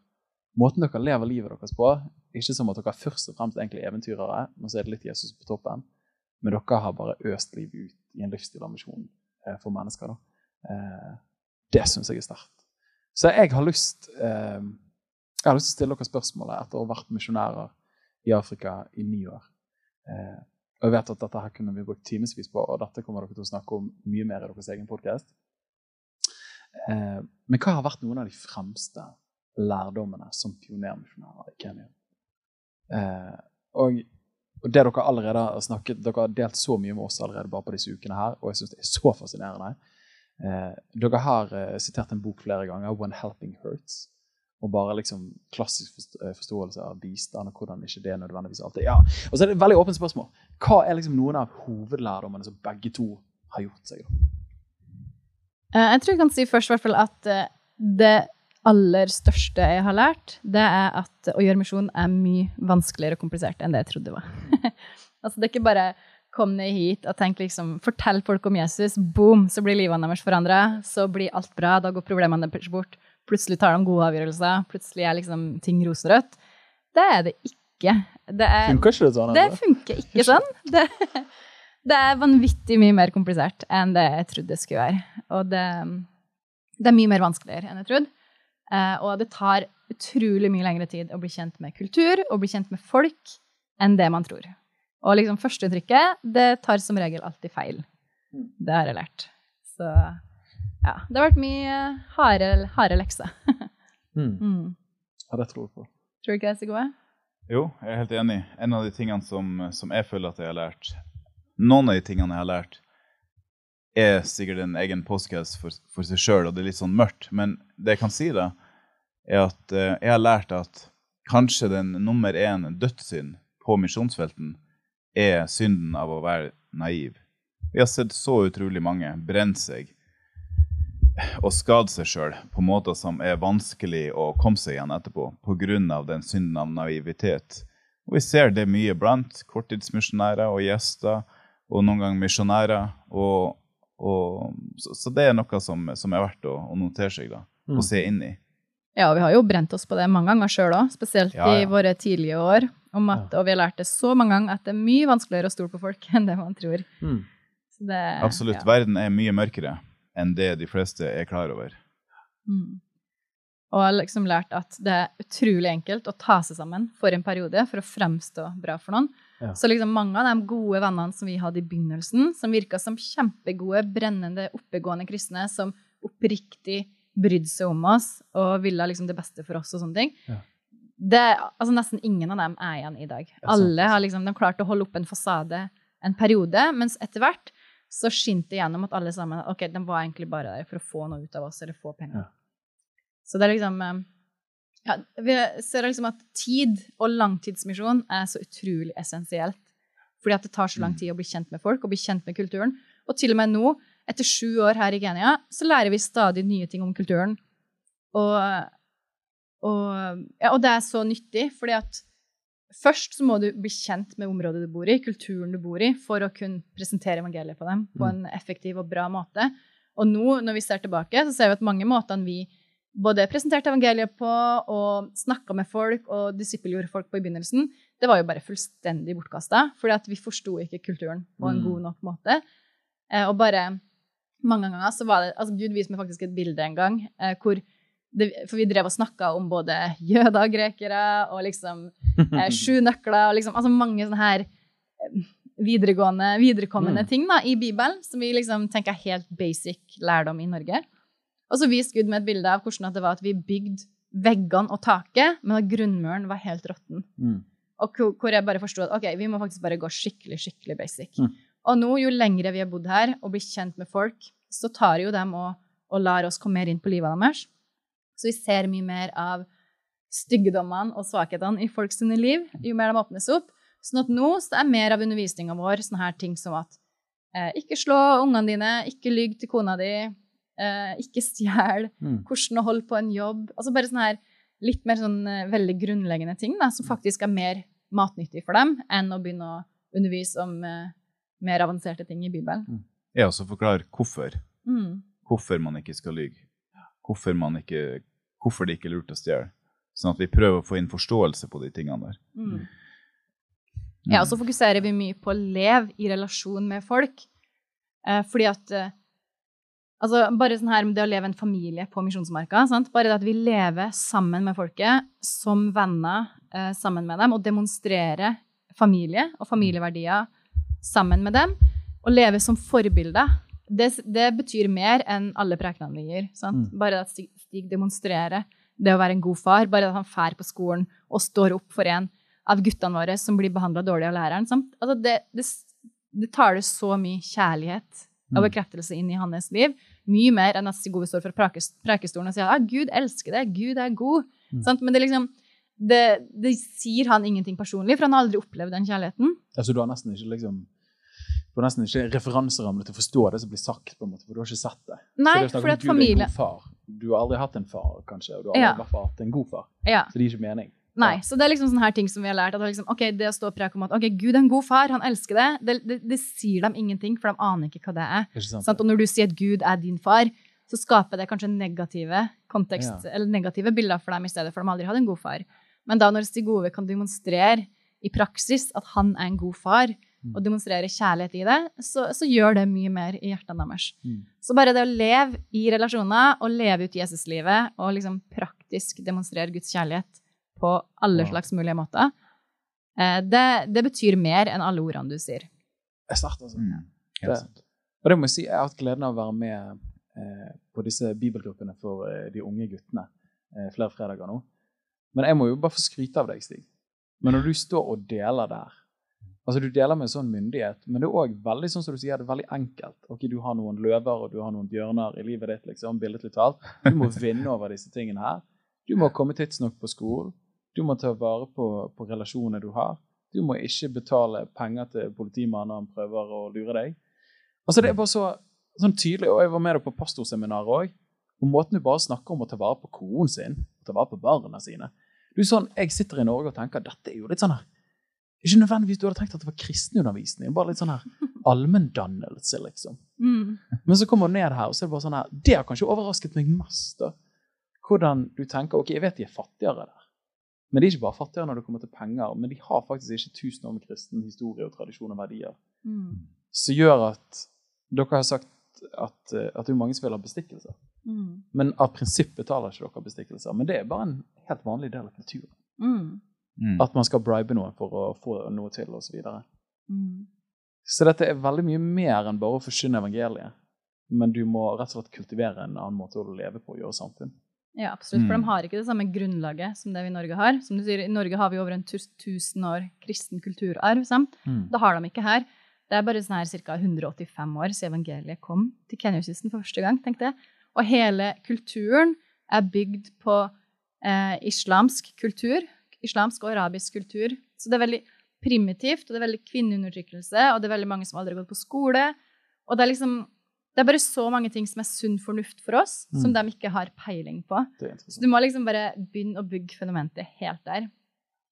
måten dere lever livet deres på, ikke som at dere først og fremst egentlig er eventyrere, men så er det litt Jesus på toppen. Men dere har bare øst livet ut i en livsstilambisjon eh, for mennesker. Eh, det syns jeg er sterkt. Så jeg har lyst eh, jeg har lyst til å stille dere spørsmålet etter å ha vært misjonærer i Afrika i ni år. Og jeg vet at dette her kunne vi brukt timevis på, og dette kommer dere til å snakke om mye mer i deres egen podkast. Men hva har vært noen av de fremste lærdommene som pionermisjonærer i Kenya? Og, og, det dere allerede har snakket, dere har delt så mye med oss allerede bare på disse ukene her, og jeg syns det er så fascinerende. Eh, dere har eh, sitert en bok flere ganger, 'When Helping Hurts' og bare liksom klassisk eh, forståelse av bistand og hvordan ikke det nødvendigvis alltid Ja, og så er det et veldig åpent spørsmål. Hva er liksom noen av hovedlærdommene som begge to har gjort seg? Eh, jeg tror jeg kan si først hvert fall at eh, det aller største jeg har lært, det er at å gjøre misjon er mye vanskeligere og komplisert enn det jeg trodde det var. altså det er ikke bare kom ned hit og tenk liksom, fortell folk om Jesus, boom, så blir livene deres forandra, så blir alt bra, da går problemene deres bort. Plutselig tar de gode avgjørelser. Plutselig er liksom ting rosenrødt. Det er det ikke. Det er, funker ikke det sånn? Det funker ikke sånn. Det, det, er vanvittig mye mer komplisert enn det jeg trodde det skulle være. Og det, det er mye mer vanskeligere enn jeg trodde. Eh, og det tar utrolig mye lengre tid å bli kjent med kultur og bli kjent med folk enn det man tror. Og liksom førsteinntrykket, det tar som regel alltid feil. Mm. Det har jeg lært. Så ja, det har vært mye harde, harde lekser. mm. mm. Ja, det tror jeg på. Tror du ikke det, er så gode? Jo, jeg er helt enig. En av de tingene som, som jeg føler at jeg har lært Noen av de tingene jeg har lært, er sikkert en egen postcast for, for seg sjøl, og det er litt sånn mørkt. Men det jeg kan si, da, er at uh, jeg har lært at kanskje den nummer én dødssynd på misjonsfelten er synden av å være naiv. Vi har sett så utrolig mange brenne seg og skade seg sjøl på måter som er vanskelig å komme seg igjen etterpå pga. den synden av naivitet. Og vi ser det mye blant korttidsmisjonærer og gjester, og noen ganger misjonærer. Og, og, så, så, det er noe som, som er verdt å, å notere seg da, mm. og se inn i. Ja, vi har jo brent oss på det mange ganger sjøl òg, spesielt ja, ja. i våre tidlige år. At, og vi har lært det så mange ganger at det er mye vanskeligere å stole på folk enn det man tror. Mm. Det, Absolutt. Verden er mye mørkere enn det de fleste er klar over. Mm. Og har liksom lært at det er utrolig enkelt å ta seg sammen for en periode for å fremstå bra for noen. Ja. Så liksom mange av de gode vennene som vi hadde i begynnelsen, som virka som kjempegode, brennende, oppegående kristne som oppriktig brydde seg om oss og ville liksom det beste for oss og sånne ting, ja. det, altså Nesten ingen av dem er igjen i dag. Alle har liksom, de klart å holde opp en fasade en periode, mens etter hvert så skinte det gjennom at alle sammen ok, de var egentlig bare der for å få noe ut av oss, eller få penger. Ja. Så det er liksom eh, ja, Vi ser liksom at tid og langtidsmisjon er så utrolig essensielt. Fordi at det tar så lang mm. tid å bli kjent med folk og bli kjent med kulturen. Og til og med nå, etter sju år her i Genia, så lærer vi stadig nye ting om kulturen. Og, og, ja, og det er så nyttig, fordi at Først så må du bli kjent med området du bor i, kulturen du bor i, for å kunne presentere evangeliet på dem på mm. en effektiv og bra måte. Og nå, når vi ser tilbake, så ser vi at mange måtene vi både presenterte evangeliet på og snakka med folk og disippelgjorde folk på i begynnelsen, det var jo bare fullstendig bortkasta, fordi vi forsto ikke kulturen på en mm. god nok måte. Eh, og bare mange ganger så var det altså Gud viste meg faktisk et bilde en gang eh, hvor det, For vi drev og snakka om både jøder og grekere og liksom eh, sju nøkler og liksom Altså mange sånne her eh, videregående, viderekommende mm. ting da, i Bibelen som vi liksom tenker er helt basic lærdom i Norge. Og så viste Gud med et bilde av hvordan det var at vi bygde veggene og taket, men at grunnmuren var helt råtten. Mm. Og hvor jeg bare forsto at ok, vi må faktisk bare gå skikkelig, skikkelig basic. Mm. Og nå, jo lengre vi har bodd her og blir kjent med folk, så tar jo dem og, og lar oss komme mer inn på livet deres. Så vi ser mye mer av styggedommene og svakhetene i folks liv jo mer de åpnes opp. Sånn at nå så er mer av undervisninga vår sånne her ting som at eh, ikke slå ungene dine, ikke lyg til kona di, eh, ikke stjel, mm. hvordan å holde på en jobb. Altså bare sånne her litt mer sånn eh, veldig grunnleggende ting da, som faktisk er mer matnyttig for dem enn å begynne å undervise om uh, mer avanserte ting i Bibelen. Mm. Ja, og så forklare hvorfor. Mm. Hvorfor man ikke skal lyge. Hvorfor man ikke hvorfor det ikke er lurt å stjele. Sånn at vi prøver å få inn forståelse på de tingene der. Mm. Ja, og så fokuserer vi mye på å leve i relasjon med folk. Eh, fordi at Altså, bare sånn her med det å leve en familie på Misjonsmarka. Sant? Bare det at vi lever sammen med folket, som venner eh, sammen med dem, og demonstrerer familie og familieverdier sammen med dem, og leve som forbilder, det, det betyr mer enn alle prekenene vi gir. Mm. Bare at Stig, Stig demonstrerer det å være en god far, bare at han drar på skolen og står opp for en av guttene våre som blir behandla dårlig av læreren. Altså det, det, det tar det så mye kjærlighet og mm. bekreftelse inn i hans liv. Mye mer enn at Stig står fra prekestolen og sier at Gud elsker deg, Gud er god. Mm. Men det, liksom, det, det, sier han ingenting personlig, for han har aldri opplevd den kjærligheten. Altså, du har nesten ikke liksom du har nesten ikke referanseramme til å forstå det som blir sagt, på en måte, for du har ikke sett det. Nei, så det er for at familie... Du har aldri hatt en far, kanskje, og du har aldri ja. hatt en god far. Ja. Så det gir ikke mening. Nei, så det er liksom sånne her ting som vi har lært. at liksom, ok, Det å stå og preke om at ok, Gud er en god far, han elsker det, det, det, det sier dem ingenting, for de aner ikke hva det er. Ikke og når du sier at Gud er din far, så skaper det kanskje negative kontekst, ja. eller negative bilder for dem i stedet, for de har aldri hatt en god far. Men da når Stig Ove kan demonstrere i praksis at han er en god far, mm. og demonstrere kjærlighet i det, så, så, gjør det mye mer i hjertene deres. Mm. Så bare det å leve i relasjoner og leve ut Jesuslivet og liksom praktisk demonstrere Guds kjærlighet på alle slags mulige måter, eh, det, det, betyr mer enn alle ordene du sier. Det er sterkt, altså. Mm. Det, og det må jeg si, jeg har hatt gleden av å være med eh, på disse bibelgruppene for eh, de unge guttene eh, flere fredager nå. Men jeg må jo bare få skryte av deg, Stig. Men når du står og deler der altså Du deler med en sånn myndighet, men det er òg veldig sånn som du sier, det er veldig enkelt. Ok, Du har noen løver og du har noen bjørner i livet ditt, liksom, billedlig talt. Du må vinne over disse tingene her. Du må komme tidsnok på skolen. Du må ta vare på, på relasjonene du har. Du må ikke betale penger til politimannen når han prøver å lure deg. Altså Det er bare så sånn tydelig, og Jeg var med deg på pastorseminaret òg. Og måten du bare snakker om å ta vare på konen sin og ta vare på barna sine. Du sånn, Jeg sitter i Norge og tenker dette er jo litt sånn her Ikke nødvendigvis du hadde tenkt at det var kristenundervisning, bare litt sånn her allmenndannelse, liksom. Mm. Men så kommer du ned her, og så er det bare sånn her Det har kanskje overrasket meg mest. da. Hvordan du tenker ok, jeg vet de er fattigere der. Men de er ikke bare fattigere når det kommer til penger, men de har faktisk ikke tusen år med kristen historie og tradisjon og verdier. Mm. Som gjør at dere har sagt at, eh, at det er mange som vil ha bestikkelser. Mm. Men av prinsipp betaler ikke dere bestikkelser. Men det er bare en helt vanlig del av kulturen. Mm. mm. At man skal bribe noen for å få noe til, osv. Så, videre. mm. så dette er veldig mye mer enn bare å forsyne evangeliet. Men du må rett og slett kultivere en annen måte å leve på og gjøre samfunn. Ja, absolutt. For de mm. har ikke det samme grunnlaget som det vi i Norge har. Som du sier, I Norge har vi over en tusen år kristen kulturarv. Mm. Det har de ikke her. Det er bare sånn her ca. 185 år siden evangeliet kom til Kenyakysten for første gang. tenkte jeg. Og hele kulturen er bygd på eh, islamsk kultur. Islamsk og arabisk kultur. Så det er veldig primitivt, og det er veldig kvinneundertrykkelse, og det er veldig mange som aldri har gått på skole. Og det er liksom det er bare så mange ting som er sunn fornuft for oss, mm. som de ikke har peiling på. Så du må liksom bare begynne å bygge fenomenet helt der.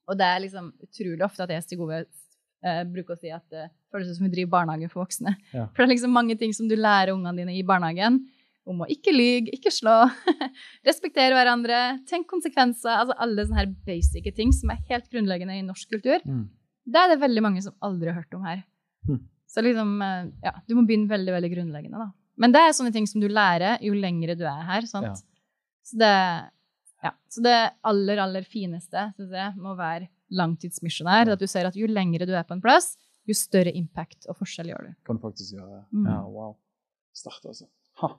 Og det er liksom utrolig ofte at jeg til gode uh, bruker å si at det føles som vi driver barnehage for voksne. Ja. For det er liksom mange ting som du lærer ungene dine i barnehagen. Om å ikke lyge, ikke slå, respektere hverandre, tenk konsekvenser. altså Alle sånne her basic ting som er helt grunnleggende i norsk kultur. Mm. Det er det veldig mange som aldri har hørt om her. Mm. Så liksom, eh, ja, du må begynne veldig veldig grunnleggende. da. Men det er sånne ting som du lærer jo lengre du er her. sant? Ja. Så, det, ja. Så det aller, aller fineste synes jeg, må være langtidsmisjonær. At du ser at jo lengre du er på en plass, jo større impact og forskjell gjør du. Kan du faktisk gjøre. Mm. Ja, wow. Sterkt, altså. Ha.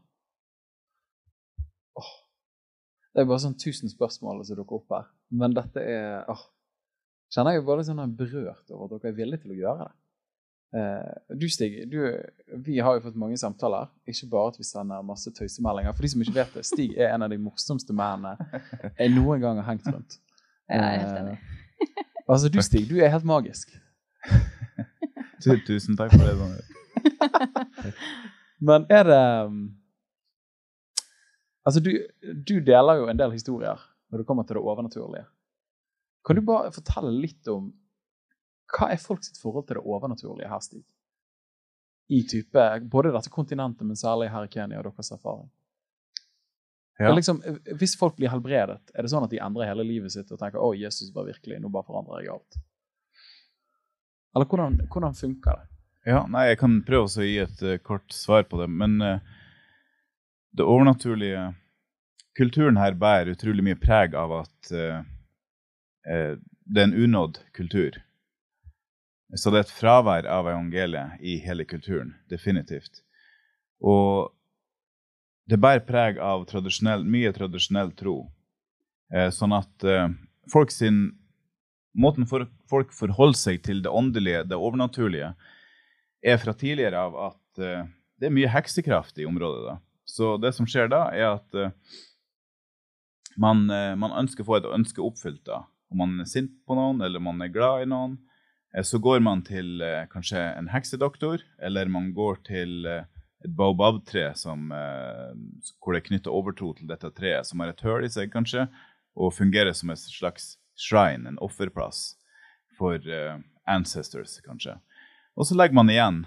Oh. Det er bare sånn tusen spørsmål som dukker opp her. Men dette er oh. Kjenner jeg jo bare sånn berørt over at dere er villige til å gjøre det. Uh, du Stig, du, vi har jo fått mange samtaler. Ikke bare at vi sender masse tøysemeldinger. For de som ikke vet det, Stig er en av de morsomste mennene jeg noen gang har hengt rundt. Jeg er helt enig. Uh, altså, du Stig, du er helt magisk. Tusen takk for det. Men er det um, Altså, du, du deler jo en del historier når det kommer til det overnaturlige. Kan du bare fortelle litt om hva er folk sitt forhold til det overnaturlige her, Stig? I type, både dette kontinentet, men særlig her i Kenya og deres erfaring? Ja. Liksom, hvis folk blir helbredet, er det sånn at de endrer hele livet sitt og tenker 'Å, Jesus var virkelig Nå bare forandrer jeg alt'? Eller hvordan, hvordan funker det? Ja, nei, Jeg kan prøve å gi et uh, kort svar på det. Men uh, det overnaturlige Kulturen her bærer utrolig mye preg av at uh, det er en unådd kultur. Så det er et fravær av evangeliet i hele kulturen. Definitivt. Og det bærer preg av tradisjonell, mye tradisjonell tro. Eh, sånn at eh, folk sin, måten for, folk forholder seg til det åndelige, det overnaturlige, er fra tidligere av at eh, det er mye heksekraft i området. da. Så det som skjer da, er at eh, man, eh, man, ønsker å få et ønske oppfylt. da. Om man er sint på noen, eller man er glad i noen, så går man til kanskje en heksedoktor, eller man går til et baobab-tre eh, hvor det er knytta overtro til dette treet, som har et høl i seg, kanskje, og fungerer som et slags shrine, en offerplass for eh, ancestors, kanskje. Og så legger man igjen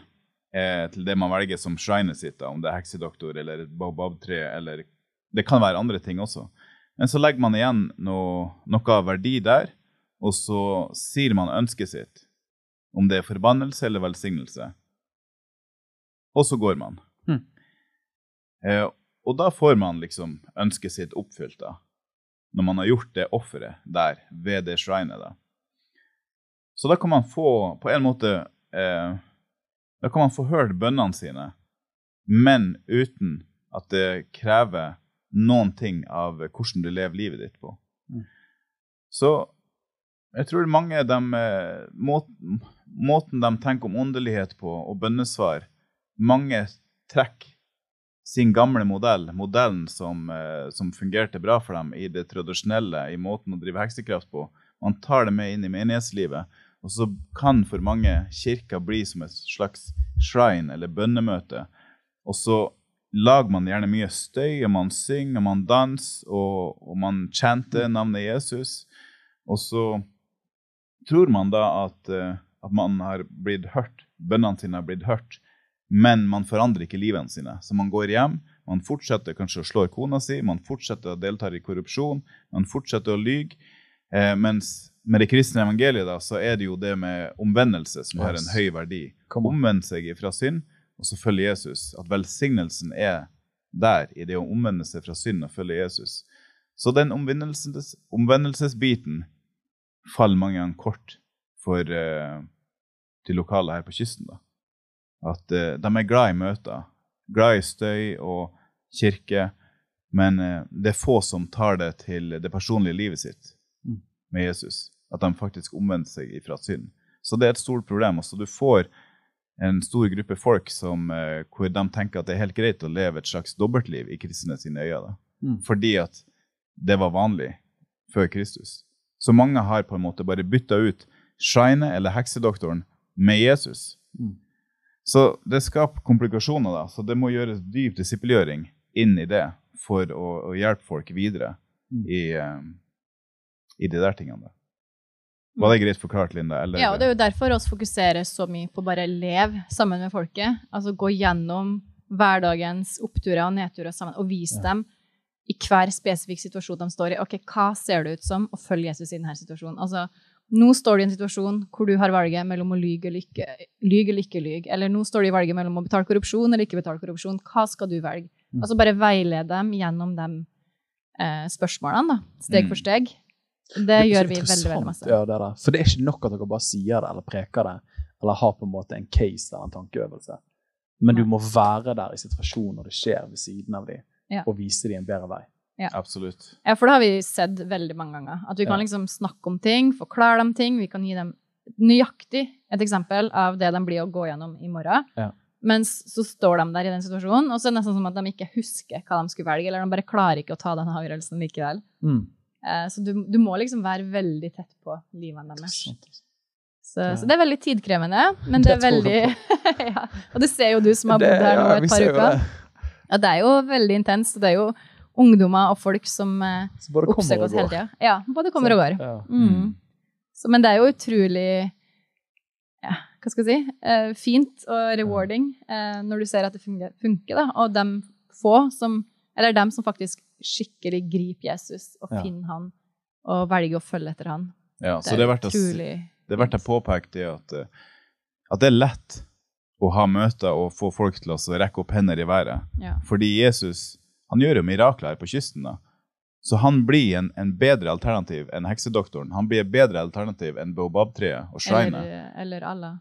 eh, til det man velger som shrinet sitt, da, om det er heksedoktor eller et baobab-tre, eller det kan være andre ting også. Men så legger man igjen noe av verdi der, og så sier man ønsket sitt, om det er forbannelse eller velsignelse og så går man. Mm. Eh, og da får man liksom ønsket sitt oppfylt, da. Når man har gjort det offeret der, ved det shrinet, da. Så da kan man få, på en måte eh, Da kan man få hørt bønnene sine, men uten at det krever noen ting av hvordan du lever livet ditt på. Mm. Så jeg tror mange de, eh, måten, måten de tenker om åndelighet på, og bønnesvar, mange trekker sin gamle modell, modellen som, eh, som, fungerte bra for dem i det tradisjonelle, i måten å drive heksekraft på. Man tar det med inn i menighetslivet. Og så kan for mange kirker bli som et slags shrine eller bønnemøte. Og så lager man gjerne mye støy, og man synger, og man danser, og, og man chanter navnet Jesus. Og så tror man da at, eh, at man har blitt hørt, bønnene sine har blitt hørt men man forandrer ikke livene sine. Så man går hjem, man fortsetter kanskje å slå kona si, man fortsetter å delta i korrupsjon, man fortsetter å lyge. Eh, mens med det kristne evangeliet da, så er det jo det med omvendelse som yes. har en høy verdi. Omvende seg fra synd og så følge Jesus. At velsignelsen er der i det å omvende seg fra synd og følge Jesus. Så den omvendelses, omvendelsesbiten faller mange ganger kort for uh, de lokale her på kysten. da. At uh, de er glad i møter, glad i støy og kirke, men uh, det er få som tar det til det personlige livet sitt mm. med Jesus. At de faktisk omvender seg ifra synd. Så det er et stort problem. Også du får en stor gruppe folk som, hvor de tenker at det er helt greit å leve et slags dobbeltliv i kristne sine øyne. Mm. Fordi at det var vanlig før Kristus. Så mange har på en måte bare bytta ut Shine eller heksedoktoren med Jesus. Mm. Så det skaper komplikasjoner, da. Så det må gjøres dyp disippelgjøring inn i det for å, å hjelpe folk videre mm. i, um, i, de der tingene. Da. Var det greit forklart, Linda? Eller? Ja, og det er jo derfor oss fokuserer så mye på bare leve sammen med folket. Altså gå gjennom hverdagens oppturer og nedturer sammen og vise ja. dem i hver spesifikk situasjon de står i. ok, Hva ser det ut som å følge Jesus i denne situasjonen? Altså, nå står du i en situasjon hvor du har valget mellom å lyge eller ikke lyge. Eller ikke lyge. Eller nå står du i valget mellom å betale korrupsjon eller ikke betale korrupsjon. Hva skal du velge? Mm. Altså bare veilede dem gjennom de eh, spørsmålene, da. Steg mm. for steg. Det, det gjør vi veldig veldig masse. Ja, det det. For det er ikke nok at dere bare sier det eller preker det, eller har på en måte en case eller en tankeøvelse. Men du må være der i situasjonen når det skjer ved siden av dem, ja. og vise dem en bedre vei. Ja. Absolutt. Ja, for det har vi sett veldig mange ganger. At vi kan liksom snakke om ting, forklare dem ting. Vi kan gi dem nøyaktig et eksempel av det de blir å gå gjennom i morgen. Ja. Mens så står de der i den situasjonen, og så er det nesten som at de ikke husker hva de skulle velge, eller de bare klarer ikke å ta den avgjørelsen likevel. Mm. Eh, så du, du, må liksom være veldig tett på livene deres. Så, så, det er veldig tidkrevende, men det, det er veldig ja. Og det ser jo du som har bodd her nå et par uker. Ja, det er jo veldig intenst. det er jo ungdommer og folk som eh, oppsøker oss hele tida. Ja, både kommer og går. Ja. Mm. Så, men det er jo utrolig ja, hva skal jeg si, eh, fint og rewarding eh, når du ser at det funker, funker da. og dem få som Eller dem som faktisk skikkelig griper Jesus og finner han og velger å følge etter han. Ja, så det er verdt, det er verdt å påpeke det at, at, det er lett å ha møter og få folk til å rekke opp hender i været. Ja. Fordi Jesus han gjør jo mirakler her på kysten. da. Så han blir en, en, bedre alternativ enn heksedoktoren. Han blir et bedre alternativ enn baobabtreet og shrinet. Eller, eller Allah.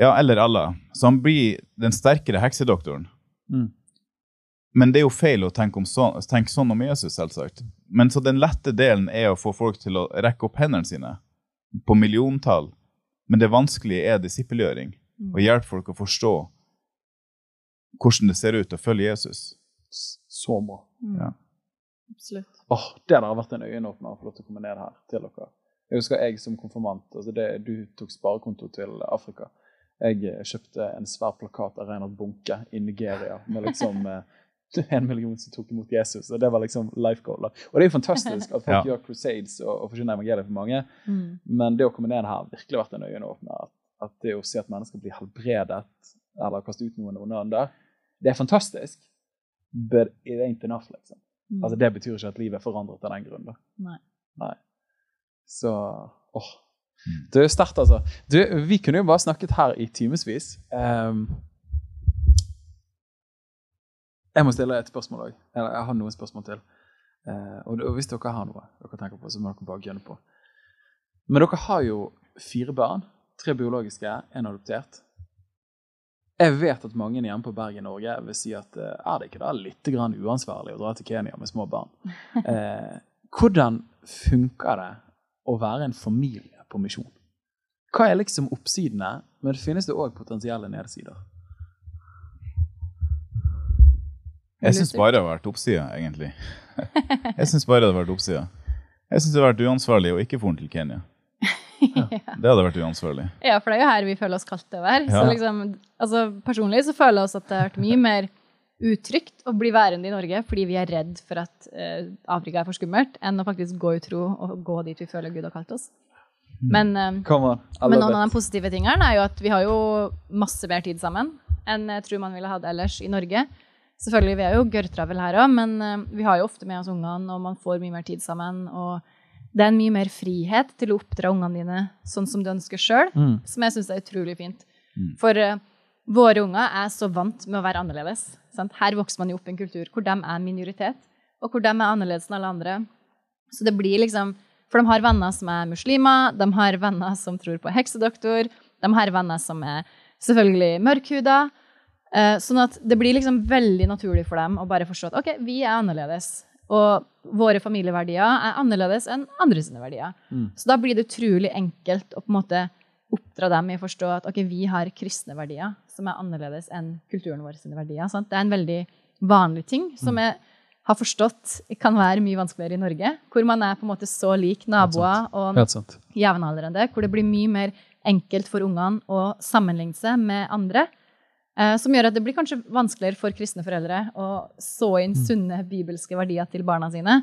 Ja, eller Allah. Så han blir den sterkere heksedoktoren. Mm. Men det er jo feil å tenke, så, tenke, sånn om Jesus, selvsagt. Men så den lette delen er å få folk til å rekke opp hendene sine på milliontall. Men det vanskelige er disippelgjøring. Mm. Å hjelpe folk å forstå hvordan det ser ut å følge Jesus. Så bra. Mm. Ja. Absolutt. Åh, Det der har vært en øyenåpner å få lov til å komme ned her til dere. Jeg husker jeg som konfirmant. altså det, Du tok sparekonto til Afrika. Jeg eh, kjøpte en svær plakat av Reinhard Bunke i Nigeria med liksom eh, en million som tok imot Jesus. og Det var liksom life goal. Og det er jo fantastisk at folk ja. gjør crusades og, og forsyner evangeliet for mange. Mm. Men det å komme ned her har virkelig vært en øyenåpner. At, at det å se at mennesker blir helbredet eller kaste ut noen onde ånder, det er fantastisk. But it ain't enough, liksom. Mm. Altså, det betyr ikke at livet er forandret av den grunn. da. Nei. Nei. Så åh. Mm. Det er sterkt, altså. Du, vi kunne jo bare snakket her i timevis. Um, jeg må stille et spørsmål òg. Eller jeg har noen spørsmål til. Uh, og, hvis dere har noe dere tenker på, så må dere bare gønne på. Men dere har jo fire barn. Tre biologiske, én adoptert. Jeg vet at mange hjemme på Bergen Norge vil si at uh, er det ikke da litt uansvarlig å dra til Kenya med små barn? Eh, hvordan funker det å være en familie på misjon? Hva er liksom oppsidene, men finnes det òg potensielle nedsider? Jeg syns bare det har vært oppsida, egentlig. Jeg syns bare det har vært oppsida. Jeg syns det har vært uansvarlig å ikke få til Kenya. Ja, det hadde vært uansvarlig. Ja, for det er jo her vi føler oss kalt til å være. Ja. Så liksom, altså, personlig så føler jeg oss at det har vært mye mer utrygt å bli værende i Norge fordi vi er redd for at uh, Afrika er for skummelt, enn å faktisk gå i tro og gå dit vi føler Gud har kalt oss. Men, uh, men noen av de positive tingene er jo at vi har jo masse mer tid sammen enn jeg tror man ville hatt ellers i Norge. Selvfølgelig, Vi er jo gørrtravel her òg, men uh, vi har jo ofte med oss ungene, og man får mye mer tid sammen. og det er en mye mer frihet til å oppdra ungene dine sånn som du ønsker sjøl, mm. som jeg syns er utrolig fint. Mm. For uh, våre unger er så vant med å være annerledes. Sant? Her vokser man jo opp i en kultur hvor de er minoritet, og hvor de er annerledes enn alle andre. Så det blir liksom, For de har venner som er muslimer, de har venner som tror på heksedoktor, de har venner som er selvfølgelig mørkhuda. Uh, sånn at det blir liksom veldig naturlig for dem å bare forstå at ok, vi er annerledes. Og våre familieverdier er annerledes enn andre sine verdier. Mm. Så da blir det utrolig enkelt å på en måte oppdra dem i å forstå at okay, vi har kristne verdier som er annerledes enn kulturen vår sine verdier. Sant? Det er en veldig vanlig ting som mm. jeg har forstått kan være mye vanskeligere i Norge. Hvor man er på en måte så lik naboer og jevnaldrende. Hvor det blir mye mer enkelt for ungene å sammenligne seg med andre. Eh, som gjør at det blir kanskje vanskeligere for kristne foreldre å så inn mm. sunne bibelske verdier til barna sine.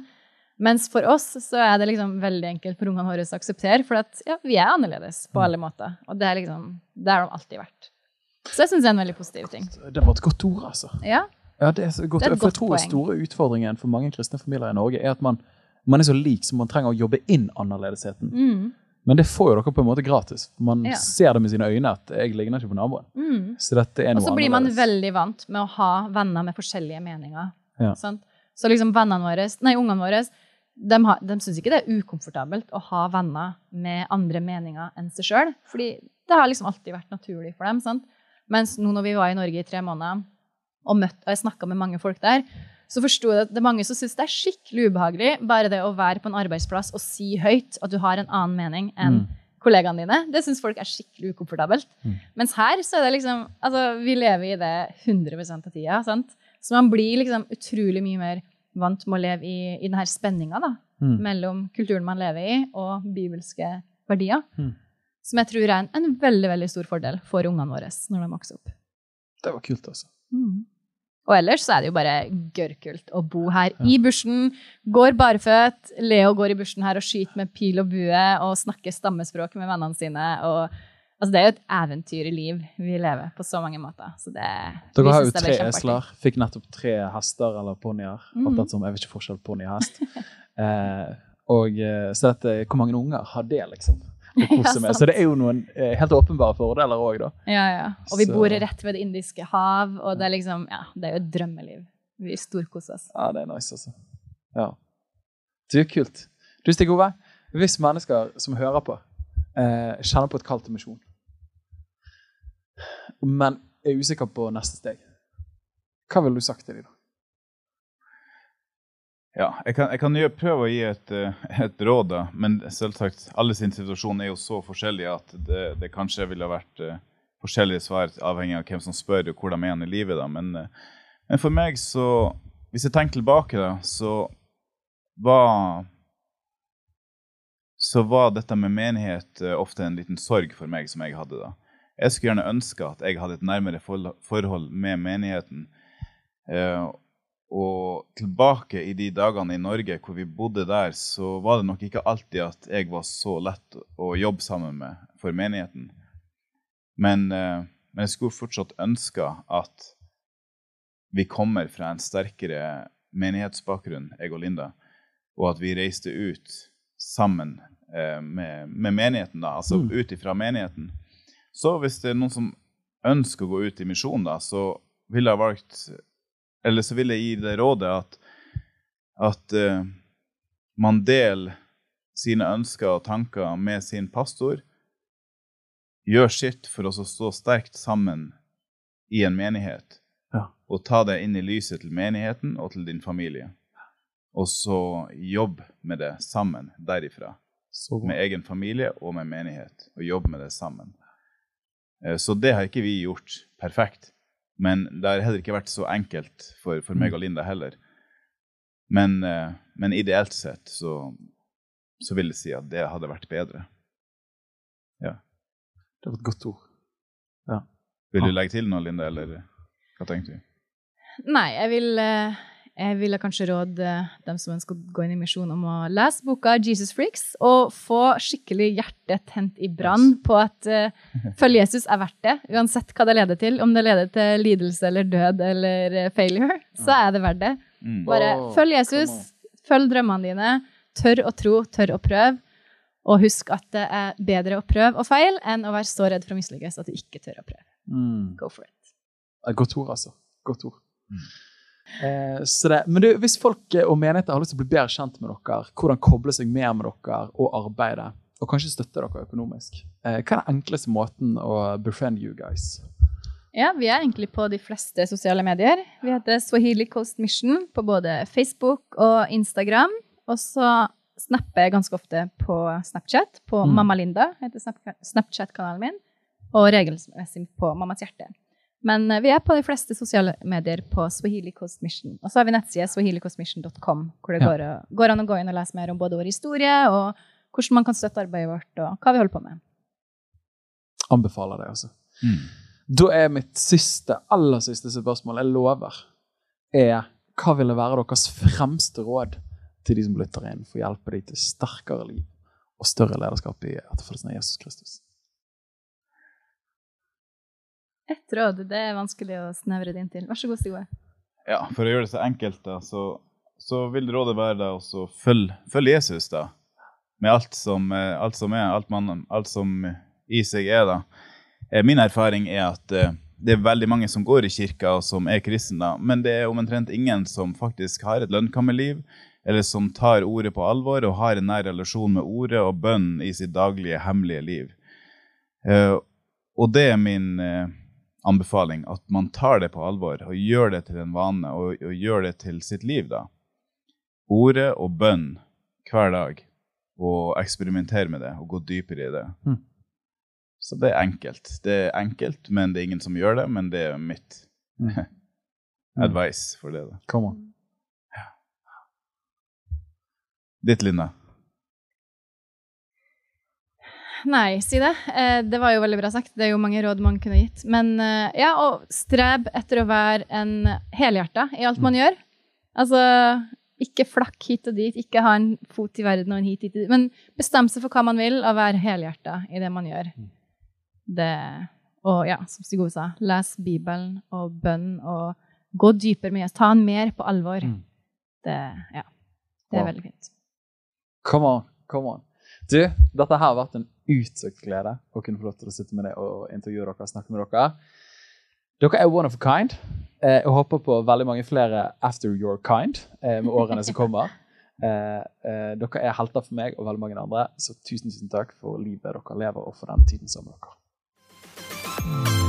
Mens for oss så er det liksom veldig enkelt for ungene våre å akseptere, for at, ja, vi er annerledes på mm. alle måter. Og det er liksom, det har de alltid vært. Så jeg syns det er en veldig positiv ting. Det var et godt ord, altså. Ja. ja det er et godt. Det er et godt jeg tror den store utfordringen for mange kristne familier i Norge er at man, man er så lik som man trenger å jobbe inn annerledesheten. Mm. Men det får jo dere på en måte gratis. Man ja. ser det med sine øyne at jeg ligner ikke på naboen. Mm. Så dette er noe Og så blir man veldig vant med å ha venner med forskjellige meninger. Ja. Så liksom vennene våre, nei, ungene våre de, har, de syns ikke det er ukomfortabelt å ha venner med andre meninger enn seg sjøl. Fordi det har liksom alltid vært naturlig for dem. Sant? Mens nå når vi var i Norge i tre måneder og, møtt, og jeg snakka med mange folk der, så forsto jeg at det er mange som syns det er skikkelig ubehagelig bare det å være på en arbeidsplass og si høyt at du har en annen mening enn mm. kollegaene dine. Det syns folk er skikkelig ukomfortabelt. Mm. Mens her så er det liksom Altså, vi lever i det 100 av tida. sant? Så man blir liksom utrolig mye mer vant med å leve i, i denne spenninga da, mm. mellom kulturen man lever i, og bibelske verdier. Mm. Som jeg tror er en, en, veldig veldig stor fordel for ungene våre når de vokser opp. Det var kult, altså. Mm. Og ellers så er det jo bare gørrkult å bo her ja. i bushen. Går barføtt. Leo går i bushen her og skyter med pil og bue og snakker stammespråk med vennene sine. Og Altså, det er jo et eventyrlig liv vi lever på så mange måter. Så det, Dere har jo tre esler. Fikk nettopp tre hester eller ponnier. Mm. -hmm. jeg vet ikke forskjell på ponni og hest. eh, og eh, så dette, Hvor mange unger har det, liksom? Ja, så det er jo noen eh, helt åpenbare fordeler òg, da. Ja, ja. Og vi så. bor rett ved Det indiske hav, og det er liksom Ja, det er jo et drømmeliv. Vi storkoser oss. Ja, det er nice, altså. Ja. Er kult. Du, Stig Ove, hvis mennesker som hører på, eh, kjenner på et kall til misjon men er usikker på neste steg. Hva ville du sagt til dem da? Ja, jeg kan, jeg kan prøve å gi et, eh, et, råd, da. Men selvsagt, alle sin situasjon er jo så forskjellig at det, det kanskje ville vært uh, forskjellige svar avhengig av hvem som spør og hvor de er i livet. da. Men, uh, men, for meg, så Hvis jeg tenker tilbake, da, så var så var dette med menighet ofte en liten sorg for meg som jeg hadde da. Jeg skulle gjerne ønske at jeg hadde et nærmere forhold med menigheten. Eh, og tilbake i de dagene i Norge hvor vi bodde der, så var det nok ikke alltid at jeg var så lett å jobbe sammen med for menigheten. Men, eh, men jeg skulle fortsatt ønske at vi kommer fra en sterkere menighetsbakgrunn, jeg og Linda, og at vi reiste ut sammen eh, med, med, menigheten, da, altså mm. ut ifra menigheten. Så hvis det er noen som ønsker å gå ut i misjon, da, så ville jeg valgt Eller så vil jeg gi det rådet at, at uh, man deler sine ønsker og tanker med sin pastor. Gjør sitt for å stå sterkt sammen i en menighet. Ja. Og ta det inn i lyset til menigheten og til din familie. Og så jobb med det sammen derifra. Med egen familie og med menighet. Og jobb med det sammen. Eh, så det har ikke vi gjort perfekt. Men det har heller ikke vært så enkelt for, for meg og Linda heller. Men, eh, men ideelt sett så, så, vil jeg si at det hadde vært bedre. Ja. Det var et godt ord. Ja. Vil du legge til noe, Linda, eller hva tenkte du? Nei, jeg vil uh jeg ville kanskje råde dem som ønsker å gå inn i misjon, om å lese boka 'Jesus Freaks' og få skikkelig hjertet tent i brann på at uh, følge Jesus er verdt det, uansett hva det leder til. Om det leder til lidelse eller død eller uh, failure, så er det verdt det. Mm. Bare følg Jesus, følg drømmene dine, tør å tro, tør å prøve. Og husk at det er bedre å prøve og feil enn å være så redd for å mislykkes at du ikke tør å prøve. Mm. Go for it. Godt ord, altså. Godt ord. Eh, det, men du, hvis folk og menigheter har lyst til å bli bedre kjent med dere, hvordan koble seg mer med dere og arbeide, og kanskje støtte dere økonomisk, eh, hva er den enkleste måten å befriend you guys? Ja, vi er egentlig på de fleste sosiale medier. Vi heter Swahili Coast Mission på både Facebook og Instagram. Og så snapper jeg ganske ofte på Snapchat, på mm. Mamma Linda, heter Snapchat-kanalen min, og regelmessig på Mammas hjerte. Men eh, vi er på de fleste sosiale medier på Swahili Coast Mission. Og så har vi nettside swahilicostmission.com, hvor det ja. går, går, an å gå inn og lese mer om både vår historie og hvordan man kan støtte arbeidet vårt, og hva vi holder på med. Anbefaler det, altså. Mm. Da er mitt siste, aller siste spørsmål, jeg lover, er hva ville være deres fremste råd til de som lytter inn, for å hjelpe dem til sterkere liv og større lederskap i etterfølgelsen av Jesus Kristus? Ett råd, det er vanskelig å snevre det inn til. Vær så god, Sigve. Ja, for å gjøre det så enkelt, da, så, så vil rådet være da å følge følg Jesus, da. Med alt som, eh, alt som er, alt, man, alt, som i seg er, da. Eh, min erfaring er at eh, det er veldig mange som går i kirka og som er kristne, men det er omtrent ingen som faktisk har et lønnkammerliv, eller som tar ordet på alvor og har en nær relasjon med ordet og bønn i sitt daglige, hemmelige liv. Og det er min anbefaling at man tar det på alvor og gjør det til en vane og, og gjør det til sitt liv. da. Ordet og bønn hver dag, og eksperimentere med det og gå dypere i det. Mm. Så det er enkelt. Det er enkelt, men det er ingen som gjør det. Men det er mitt mm. advice for det. da. Come on. Ja. Ditt, Linda? Nei, si det. Eh, det var jo veldig bra sagt. Det er jo mange råd man kunne gitt. Men eh, ja, og streb etter å være en helhjerta i alt man mm. gjør. Altså ikke flakk hit og dit, ikke ha en fot i verden og en hit, hit, og dit. Men bestem seg for hva man vil, og være helhjerta i det man gjør. Mm. det Og ja, som Sigurd sa, les Bibelen og bønn og gå dypere med Jesus. Ta han mer på alvor. Mm. Det, ja, det er veldig fint. Come on, come on. Du, dette har vært en utsøkt glede å kunne få lov til å sitte med deg og intervjue dere og snakke med dere. Dere er one of a kind. Eh, jeg håper på veldig mange flere after your kind eh, med årene som kommer. Eh, eh, dere er helter for meg og veldig mange andre, så tusen, tusen takk for livet dere lever, og for denne tiden sammen med dere.